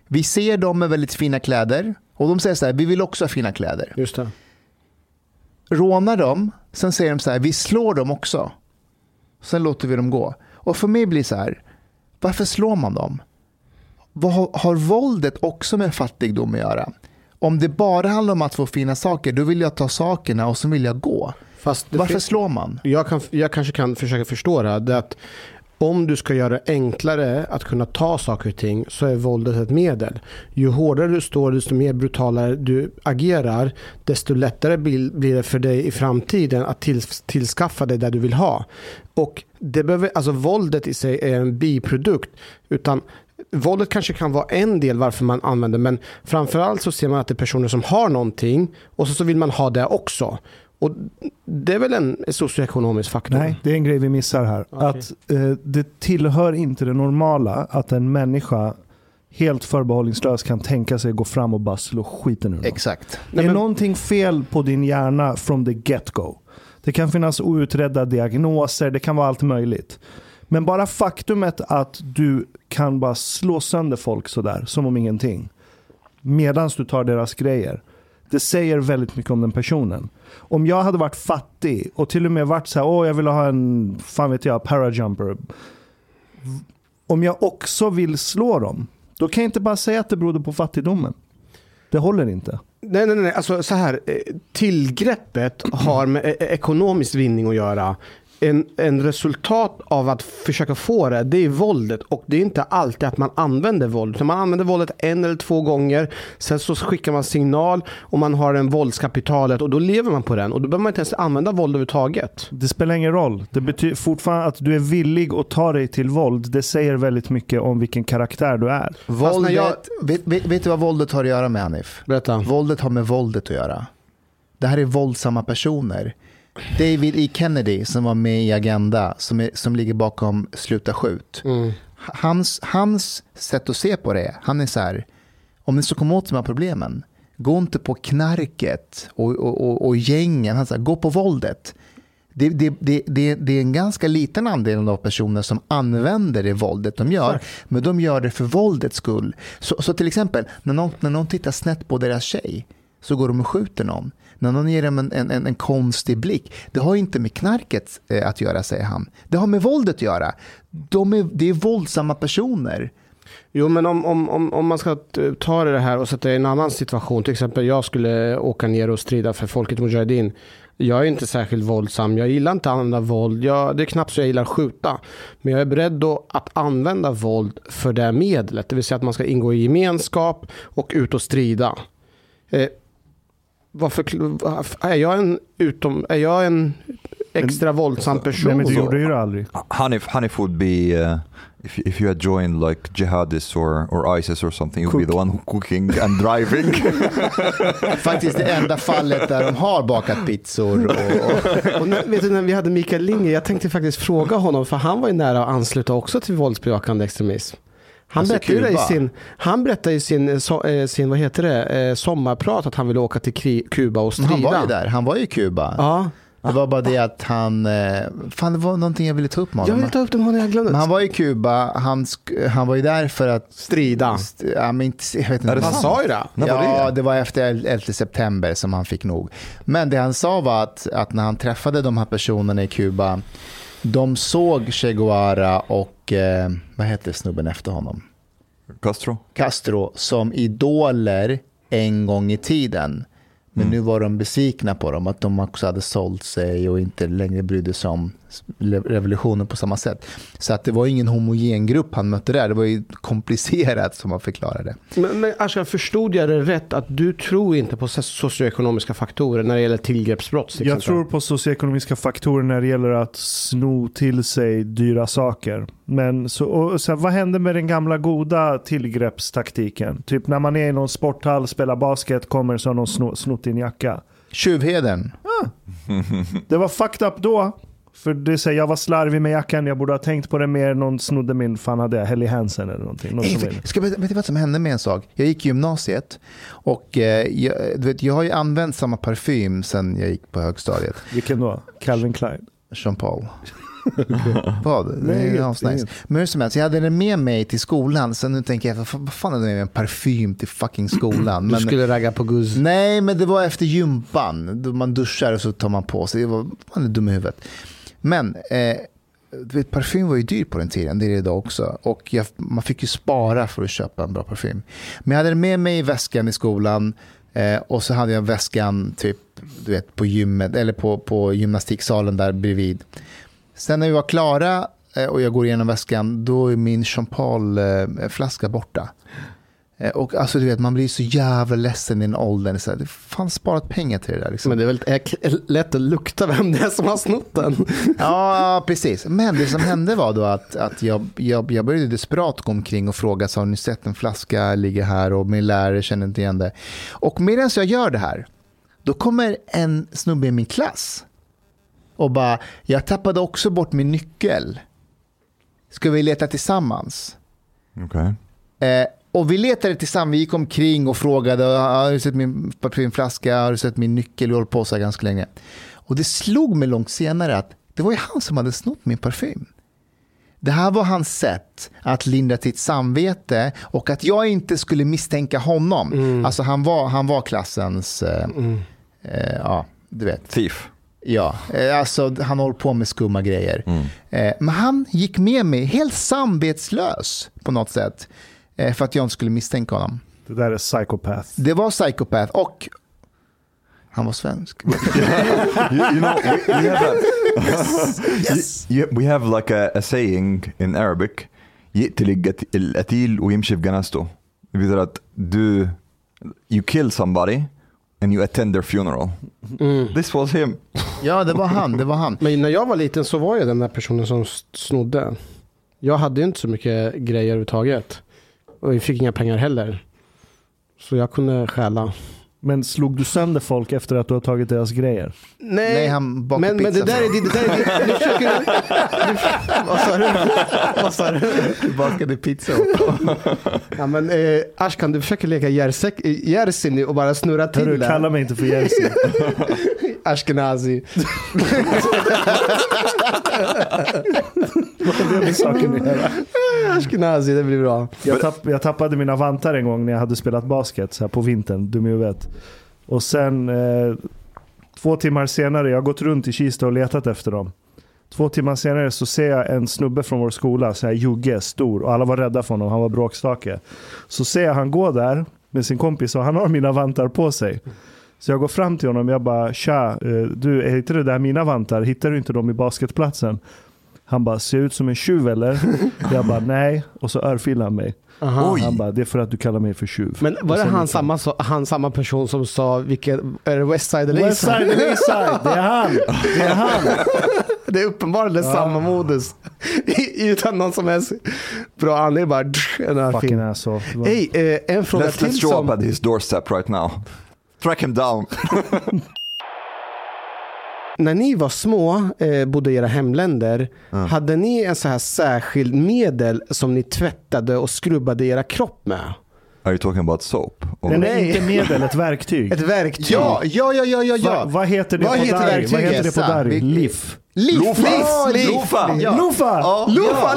Vi ser dem med väldigt fina kläder och de säger så här, vi vill också ha fina kläder. Just det. Rånar dem, sen säger de så här, vi slår dem också. Sen låter vi dem gå. Och för mig blir det så här, varför slår man dem? Vad har, har våldet också med fattigdom att göra? Om det bara handlar om att få fina saker, då vill jag ta sakerna och så vill jag gå. Varför slår man? jag, kan, jag kanske kan försöka förstå det här. Det att om du ska göra det enklare att kunna ta saker och ting så är våldet ett medel. Ju hårdare du står, desto mer brutalare du agerar, desto lättare blir det för dig i framtiden att tillskaffa dig det du vill ha. Och det behöver, alltså våldet i sig är en biprodukt. Utan Våldet kanske kan vara en del varför man använder men framförallt så ser man att det är personer som har någonting och så, så vill man ha det också. Och det är väl en socioekonomisk faktor? Nej, det är en grej vi missar här. Okej. Att eh, Det tillhör inte det normala att en människa helt förbehållningslöst kan tänka sig gå fram och bara slå skiten ur någon. Exakt. Det är Nej, men- någonting fel på din hjärna from the get-go. Det kan finnas outredda diagnoser, det kan vara allt möjligt. Men bara faktumet att du kan bara slå sönder folk sådär, som om ingenting. Medan du tar deras grejer. Det säger väldigt mycket om den personen. Om jag hade varit fattig och till och med varit så här, åh jag vill ha en, fan vet jag, parajumper. Om jag också vill slå dem, då kan jag inte bara säga att det berodde på fattigdomen. Det håller inte. Nej, nej, nej. Alltså, så här, eh, tillgreppet har med eh, ekonomisk vinning att göra. En, en resultat av att försöka få det, det är våldet. Och det är inte alltid att man använder våld. Utan man använder våldet en eller två gånger. Sen så skickar man signal och man har en våldskapitalet och då lever man på den. Och då behöver man inte ens använda våld överhuvudtaget. Det spelar ingen roll. Det betyder fortfarande att du är villig att ta dig till våld. Det säger väldigt mycket om vilken karaktär du är. Våldet, jag- vet, vet, vet du vad våldet har att göra med Hanif? Berätta. Våldet har med våldet att göra. Det här är våldsamma personer. David E. Kennedy som var med i Agenda, som, är, som ligger bakom Sluta skjut. Mm. Hans, hans sätt att se på det, han är så här, om ni ska komma åt de här problemen, gå inte på knarket och, och, och, och gängen, han säger, gå på våldet. Det, det, det, det, det är en ganska liten andel av personer som använder det våldet de gör, men de gör det för våldets skull. Så, så till exempel, när någon, när någon tittar snett på deras tjej, så går de och skjuter någon. När någon ger dem en, en, en, en konstig blick, det har inte med knarket eh, att göra, säger han. Det har med våldet att göra. De är, det är våldsamma personer. Jo, men om, om, om, om man ska eh, ta det här och sätta det i en annan situation. Till exempel jag skulle åka ner och strida för folket Mujahedin. Jag är inte särskilt våldsam. Jag gillar inte att använda våld. Jag, det är knappt så jag gillar att skjuta. Men jag är beredd då att använda våld för det medlet. Det vill säga att man ska ingå i gemenskap och ut och strida. Eh, varför, är, jag en utom, är jag en extra våldsam person? Nej, men det då? gjorde ju du aldrig. Hanif, Hanif would be uh, if you, if you had joined like jihadists or or ISIS or something. You'd be the one who cooking and driving. Faktiskt det enda fallet där de har bakat pizzor. Och, och, Och när, vet du, när vi hade Mikael Linger, jag tänkte faktiskt fråga honom, för han var ju nära att ansluta också till våldsbejakande extremism. Han Alltså berättade, i sin, han berättade i sin, eh, sin vad heter det, eh, sommarprat att han ville åka till Kuba och strida. han var ju där, han var ju i Kuba. Ja, Det var bara det att han, eh, fan det var någonting jag ville ta upp med jag honom. vill ta upp det med honom, jag glömde. Men han var i Kuba, han, han var ju där för att, Strida. st- ja, men inte, jag vet Är inte. det Han sa ju det. När var ja, det? det var efter 11 september som han fick nog. Men det han sa var att, att när han träffade de här personerna i Kuba, de såg Che Guevara och, eh, vad heter snubben efter honom? Castro? Castro som idoler en gång i tiden. Men nu var de besvikna på dem, att de också hade sålt sig och inte längre brydde sig om revolutionen på samma sätt. Så att det var ingen homogen grupp han mötte där, det var ju komplicerat som man förklarade. Men, men Ashkan, förstod jag det rätt att du tror inte på socioekonomiska faktorer när det gäller tillgreppsbrott? till Jag tror på socioekonomiska faktorer när det gäller att sno till sig dyra saker. Men så, och så här, vad händer med den gamla goda tillgreppstaktiken? Typ när man är i någon sporthall, spelar basket, kommer så har någon sno, snott din jacka. Tjuvheden. Det var fucked up då. För det säger jag var slarvig med jackan, jag borde ha tänkt på det mer. Någon snodde min, fan hade jag, Helly Hansen eller någonting. Någon som. Ska jag, vet du vad som hände med en sak? Jag gick i gymnasiet och eh, jag, du vet, jag har ju använt samma parfym sen jag gick på högstadiet. Vilken då? Calvin Klein? Jean Paul. Vad? Det Nej, är asnice. Men hur som helst, jag hade den med mig till skolan. Sen nu tänker jag, vad fan- vad fan hade jag med mig en parfym till fucking skolan? Du Men, skulle ragga på Guzz. Nej, men det var efter gympan. Man duschar och så tar man på sig. Det var, man är dum i huvudet. Men eh, vet, parfym var ju dyrt på den tiden, det är det idag också. Och jag, man fick ju spara för att köpa en bra parfym. Men jag hade den med mig i väskan i skolan. Eh, och så hade jag väskan typ, du vet, på gymmet, eller på, på gymnastiksalen där bredvid. Sen när vi var klara eh, och jag går igenom väskan, då är min Jean Paul-flaska borta. Eh, Och alltså du vet, man blir så jävla ledsen i den åldern. Så här, det fan sparat pengar till det där. Liksom. Men det är väl ek- lätt att lukta vem det är som har snott den. Ja, precis. Men det som hände var då att, att jag, jag, jag började desperat gå omkring och fråga, så har ni sett en flaska ligga här och min lärare känner inte igen det. Och medan jag gör det här, då kommer en snubbe i min klass och bara, jag tappade också bort min nyckel. Ska vi leta tillsammans? Okay. Eh, och vi letade tillsammans, vi gick omkring och frågade, har du sett min parfymflaska, har du sett min nyckel, vi håller på så här ganska länge. Och det slog mig långt senare att det var ju han som hade snott min parfym. Det här var hans sätt att lindra sitt samvete och att jag inte skulle misstänka honom. Mm. Alltså han var, han var klassens, eh, eh, ja, du vet. Thief. Ja, eh, alltså han håller på med skumma grejer. Eh, men han gick med mig helt samvetslös på något sätt. Eh, för att jag inte skulle misstänka honom. Det där är psychopath. Det var psykopat och han var svensk. you, you know, we, we have a, you- we have like a, a saying in Arabic, يقتل الجت- القتيل ويمشي في جنازته. Det betyder att du, you kill somebody and you attend their funeral. This was him. Ja, det var han. Det var han. Men när jag var liten så var jag den där personen som s- snodde. Jag hade ju inte så mycket grejer överhuvudtaget. Och vi fick inga pengar heller. Så jag kunde stjäla. Men slog du sönder folk efter att du har tagit deras grejer? Nej, Nej, han bakade men, men det pizza där är det där är det. Nu försöker du... nu- Vad sa du? Vad sa du? Vi bakade pizza. Ja, men eh, Ashkan, du försöker leka Jerzy nu och bara snurra till Hörru, det. kalla mig inte för Jerzy. Ashkenazi. Vad har det med saken att göra? Ashkenazi, det blir bra. Jag, tapp, jag tappade mina vantar en gång när jag hade spelat basket så här på vintern, dum i huvudet. Och sen eh, två timmar senare, jag har gått runt i Kista och letat efter dem. Två timmar senare så ser jag en snubbe från vår skola, så här Jugge, stor, och alla var rädda för honom, han var bråkstake. Så ser jag han gå där med sin kompis och han har mina vantar på sig. Så jag går fram till honom och jag bara, tja, eh, du, är inte det där mina vantar? Hittar du inte dem i basketplatsen? Han bara, ser jag ut som en tjuv eller? Jag bara, nej. Och så örfilar han mig. Aha. Han bara, det är för att du kallar mig för tjuv. Men var det han samma, så- han samma person som sa, vilket, är det Westside eller Westside Eastside? eller Eastside, det är han! Det är han! Det är uppenbarligen samma modus. Utan någon som helst bra anledning. Bara, en här Fucking asshole. Hej, eh, en fråga Let's, till let's show som... up at his doorstep right now. Track him down. När ni var små, eh, bodde i era hemländer, hade ni en så här särskild medel som ni tvättade och skrubbade era kropp med? Are you talking about soap? Or- Nej, nej, inte medel, ett verktyg. Ett verktyg? Ja, ja, ja, ja, ja. Va, vad heter det Vad på heter Dari? Vad heter det på Dari? Liff. Lofa. Lofa. Lofa!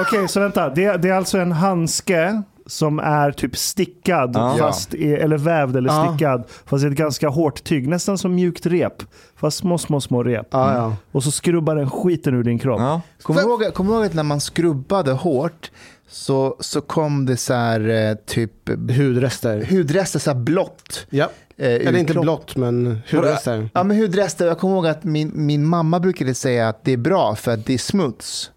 Okej, så vänta. Det, det är alltså en handske som är typ stickad, Ja. fast i, eller vävd eller Ja. stickad, fast i ett ganska hårt tyg. Nästan som mjukt rep, fast små, små, små rep. Ja, ja. Och så skrubbar den skiten ur din kropp. Ja. Kommer du ihåg, du ihåg att när man skrubbade hårt så, så kom det så här eh, typ Hudrester. hudrester, så här blått. Ja. eh, Eller inte kropp- blått, men hudrester. Ja, men hudrester. Jag kommer ihåg att min, min mamma brukade säga att det är bra för att det är smuts.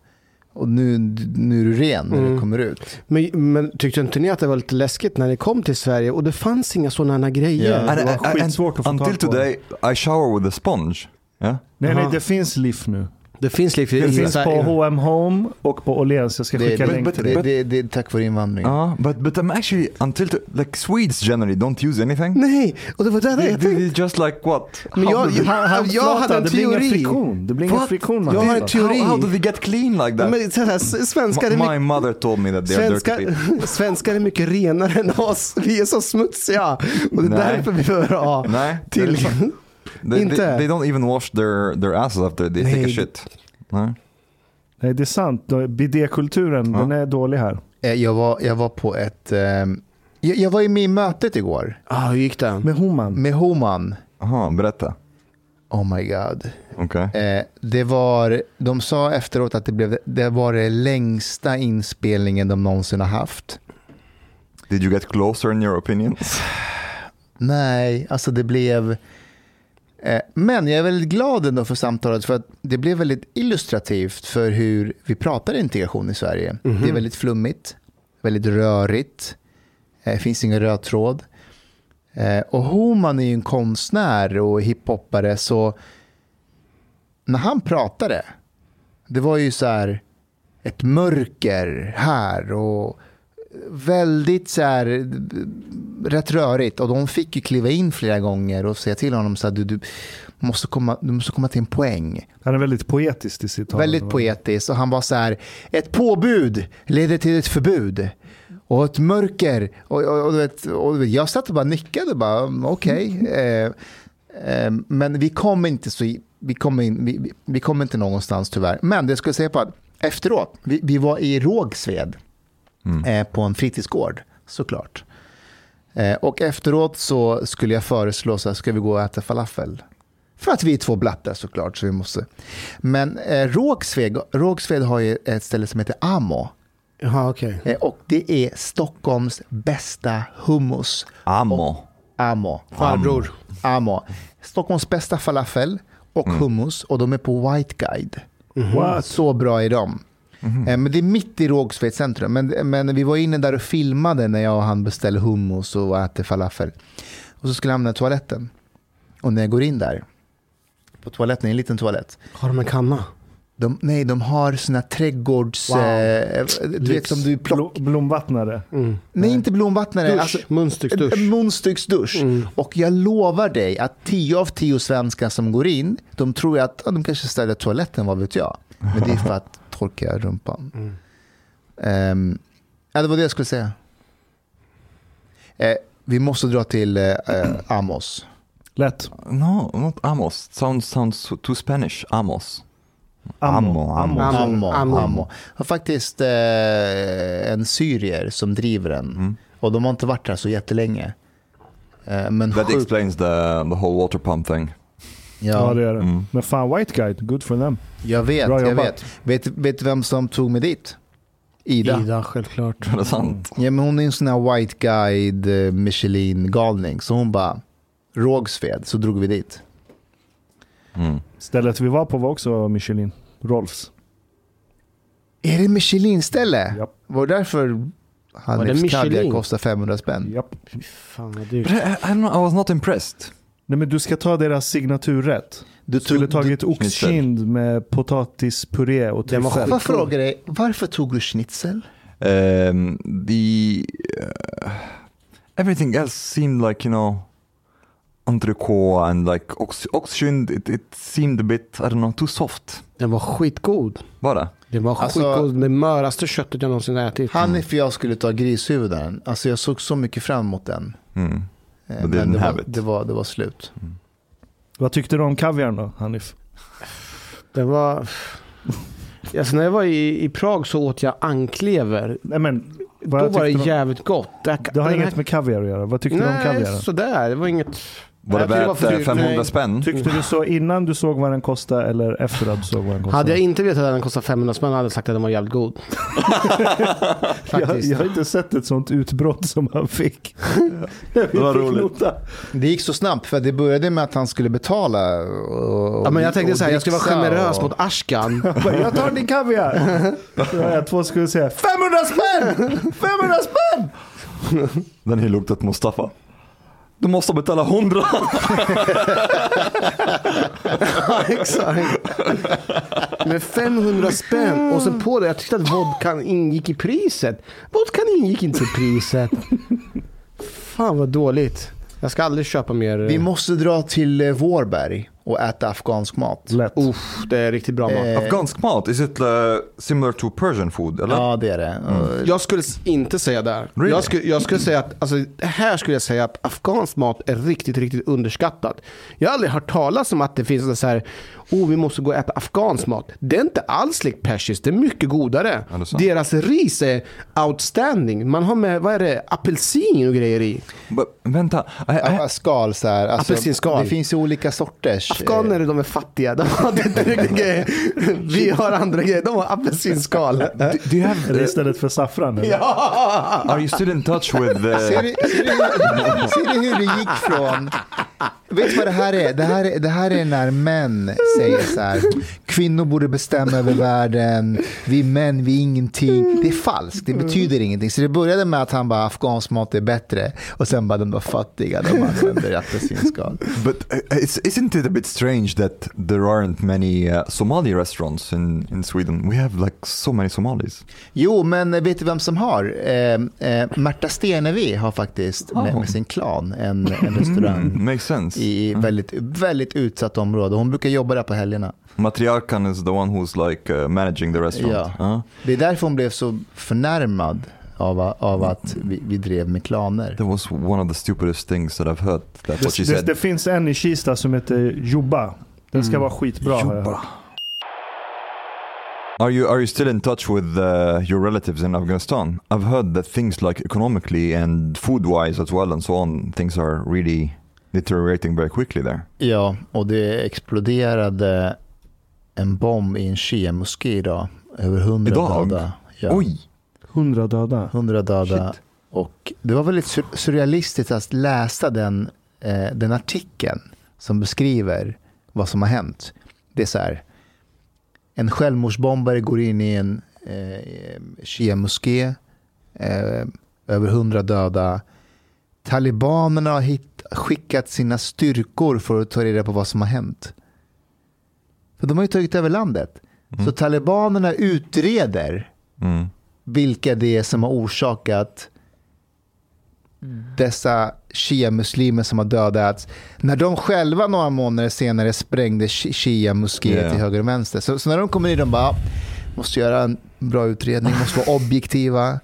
Och nu, nu är du ren när Mm. det kommer ut. Men, men tyckte inte ni att det var lite läskigt när ni kom till Sverige och det fanns inga sådana grejer? And, Det var skitsvårt att få until tag på. today, I shower with a sponge. Yeah. Nej, nej, det finns Liff nu. Det finns lite... Det finns på H&M Home och på Åhléns. Jag ska Det, skicka det, länk det, till det, dig. det, det, tack vare invandring. Uh, but but I'm actually until to, like Swedes generally don't use anything. Nej, och det var det jag tänkte. just like what? Men How jag- they- jag- Han, jag hade en det blir ingen teori. friktion. Det blir ingen friktion. Jag har en teori. how, how do they get clean like that? Men, så här, svenskar, är My, my mother told me that they are dirty people. svenskar, svenskar är mycket renare än oss. Vi är så smutsiga. Och det är därför vi behöver ha Nej, till... They, Inte. they, they don't even wash their, their asses after they take Nej, a det- shit. Nej. Nej, det är sant. Bidékulturen, Ja. den är dålig här. Eh, Jag, var, jag var på ett... Eh, jag, jag var ju med i mötet igår Ah, hur gick det? Med Homan. med Homan. Aha, berätta. Oh my god. Okej. Eh, det var, de sa efteråt att det, blev, det var det längsta inspelningen de någonsin har haft. Did you get closer in your opinion? Nej, alltså det blev... Eh, men jag är väldigt glad ändå för samtalet för att det blev väldigt illustrativt för hur vi pratar integration i Sverige. Det är väldigt flummigt, väldigt rörigt, eh, finns ingen röd tråd. Eh, och Homan är ju en konstnär och hiphoppare så när han pratade, det var ju så här ett mörker här och väldigt så här rätt rörigt och de fick ju kliva in flera gånger och säga till honom så här, du, du, måste komma, du måste komma till en poäng. Han är väldigt poetisk i sitt tal. Väldigt poetiskt och han var så här, ett påbud leder till ett förbud. och ett mörker. Och, och, och, vet, och jag satt och bara nickade, bara, mm, okej. Eh, eh, men vi kom inte så vi kom, in, vi, vi- kom inte någonstans tyvärr. Men det jag skulle säga på att efteråt, vi, vi var i Rågsved eh, på en fritidsgård, såklart. Eh, och efteråt så skulle jag föreslå så här, ska vi gå och äta falafel? För att vi är två blattar såklart, så vi måste. Men eh, Rågsved, Rågsved har ju ett ställe som heter Amo. Jaha, okej. Eh, och det är Stockholms bästa hummus. Amo. Amo. Farbror. Amo. Stockholms bästa falafel och hummus. Och de är på White Guide. What? Så bra är de. Eh, Men det är mitt i Rågsveds centrum. Men, men vi var inne där och filmade när jag och han beställde hummus och äter falafel. Och så skulle jag i toaletten. Och när jag går in där, på toaletten, en liten toalett. Har de en kanna? De, nej, de har såna trädgårds... Wow. Eh, du vet som du plockar... Blo- blomvattnare. Nej, inte blomvattnare. Dusch. Alltså, Munstycksdusch. en munstycksdusch. Mm. Och jag lovar dig att tio av tio svenskar som går in, de tror att ja, de kanske ställer toaletten, vad vet jag. Men det är för att torka rumpan. Mm. Ehm, ja, det var det jag skulle säga. Eh, vi måste dra till eh, Amos. Lätt. No, not Amos. Sounds sounds too Spanish. Amos. Ammo. Ammo. Ammo. Amo. Amo. Amo. har faktiskt eh, en syrier som driver den. Mm. Och de har inte varit där så jättelänge. Eh, men That sjukt- explains the the whole water pump thing. Ja, ja, det är det. Mm. Men fan, White Guide, good for them. jag vet, Bra jag jobbat. vet. vet. Vet du vem som tog mig dit? Ida. Ida, självklart. Är det sant? Ja, men hon är en sån här white guide eh, Michelin-galning. Så hon bara, Rågsved, så drog vi dit. Mm. Stället vi var på var också Michelin. Rolfs. Är det Michelin-ställe? Japp. Var det därför Hanifs kaviar Michelin? kostar 500 spänn? Japp. Fan vad dyrt. I, I was not impressed. Nej men du ska ta deras signaturrätt. Du Du skulle tagit du- oxkind med potatispuré och tryffel. Jag fråga dig, varför tog du schnitzel? Um, the uh, everything else seemed like you know entrecote and like ox oxygen. It, it seemed a bit I don't know too soft. Den var skitgod. Var det? Det var Alltså- skitgod. Det möraste köttet jag någonsin ätit. Hanif och jag skulle ta grishuvuden. Alltså jag såg så mycket fram emot den. Mm. Eh, Men det have var, det, var, det var slut. Vad tyckte du om kaviarn då, Hanif? Det var... Alltså när jag var i, i Prag så åt jag anklever. Nej men, Då var det du om- jävligt gott. Det, Det har den inget här- med kaviar att göra. Vad tyckte du om Nej, kaviaren? sådär. Det var inget... Var det värt för eh, dyrt. 500 Nej. spänn? Tyckte du så innan du såg vad den kostade eller efter att du såg vad den kostade? Hade jag inte vetat att den kostade 500 spänn hade jag sagt att den var jävligt god. jag, jag har inte sett ett sånt utbrott som han fick. Fick var roligt. nota. Det gick så snabbt för det började med att han skulle betala. Och, Ja, men jag tänkte så här, jag ska vara generös och- mot Ashkan. Jag tar din kaviar. Har jag två skulle säga 500 spänn! 500 spänn! Then he looked at Mustafa. Du måste betala 100. Ja, exakt. Med 500 spänn och sen på det, jag tyckte att vodkan ingick i priset. Vodkan ingick inte i priset. Fan vad dåligt. Jag ska aldrig köpa mer. Vi måste dra till eh, Vårberg och äta afghansk mat. Lätt. Uff, det är riktigt bra mat. Eh, Afghansk mat, is it uh, similar to Persian food? Eller? Ja, det är det. Och- Jag skulle inte säga där. Really? Jag, skulle, jag skulle säga att, alltså, här skulle jag säga att afghansk mat är riktigt, riktigt underskattat. Jag har aldrig hört talas om att det finns så här, oh vi måste gå och äta afghansk mat. Det är inte alls likt persisk, det är mycket godare. Ja, det är. Deras ris är outstanding. Man har med, vad är det, apelsin och grejer i. But, vänta, I, I, Skal så här. Alltså, Apelsinskal. Det finns ju olika sorters. Afghaner de är fattiga, de har inte riktigt grejer. Vi har andra grejer, de har apelsinskal. do, do you Är have, det uh, istället för saffran? eller? Ja! are you still in touch with Ser uh, du, ser, du, ser du hur det gick från... Vet du vad det här är? Det här är, det här är när män säger så här. Kvinnor borde bestämma över världen. Vi män, vi är ingenting. Det är falskt. Det betyder ingenting. Så det började med att han bara afghansk mat är bättre. Och sen bara de var fattiga. De använder apelsinskal. But uh, it's, isn't it a bit strange that there aren't many uh, Somali restaurants in, in Sweden? We have like so many Somalis. Jo, men vet du vem som har? Eh, eh, Märta Stenevi har faktiskt med, Oh. med sin klan en, en restaurang. Mm, sense. i väldigt, väldigt utsatt område. Hon brukar jobba där på helgerna. Matriarkan is the one who's like uh, managing the restaurant. Ja. Huh? Det är därför hon blev så förnärmad av, av att vi, vi drev med klaner. That was one of the stupidest things that I've heard. That's what she Det, det, said. det finns en i Kista som heter Jobba. Den ska Mm. vara skitbra hört. Are you are you still in touch with uh, your relatives in Afghanistan? I've heard that things like economically and food wise as well and so on, things are really deteriorating very quickly there. Ja, och det exploderade en bomb i en shia-moské idag. Över hundra döda. Ja, Oj! 100 döda. hundra döda. Och det var väldigt sur- surrealistiskt att läsa den, eh, den artikeln som beskriver vad som har hänt. Det är så här, en självmordsbombare går in i en eh, shia-moské, eh, över hundra döda. Talibanerna har hit, skickat sina styrkor för att ta reda på vad som har hänt. För de har ju tagit över landet. Så talibanerna utreder Mm. vilka det är som har orsakat dessa shia-muslimer som har dödats. När de själva några månader senare sprängde shi- shia-moskéer Yeah. till höger och vänster. Så, så när de kommer in, de bara, måste göra en bra utredning, måste vara objektiva.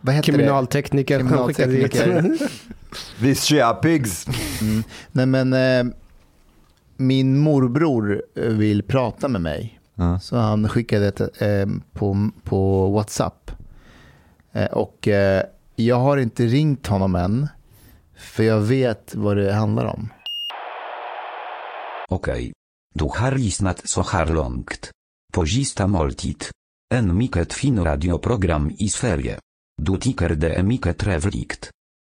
Vad heter Kriminaltekniker. Kriminaltekniker. These shia pigs! Mm. Nej men, eh, min morbror eh, vill prata med mig. Ja. Så han skickade ett eh, på, på WhatsApp. Eh, och eh, jag har inte ringt honom än. För jag vet vad det handlar om. Okej. Du har lyssnat så här långt. På sista måltid. En mycket fin radioprogram i Sverige. Du tycker det är mycket trevligt.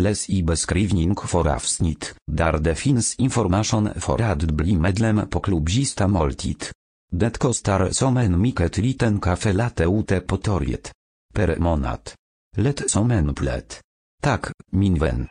Les. Läs i beskrivning för avsnitt, där det finns information för att bli medlem på klubzista måltid. Det kostar som en mycket liten kafe late ute på torget. Per månad. Lätt som en plätt. Tack, min vän.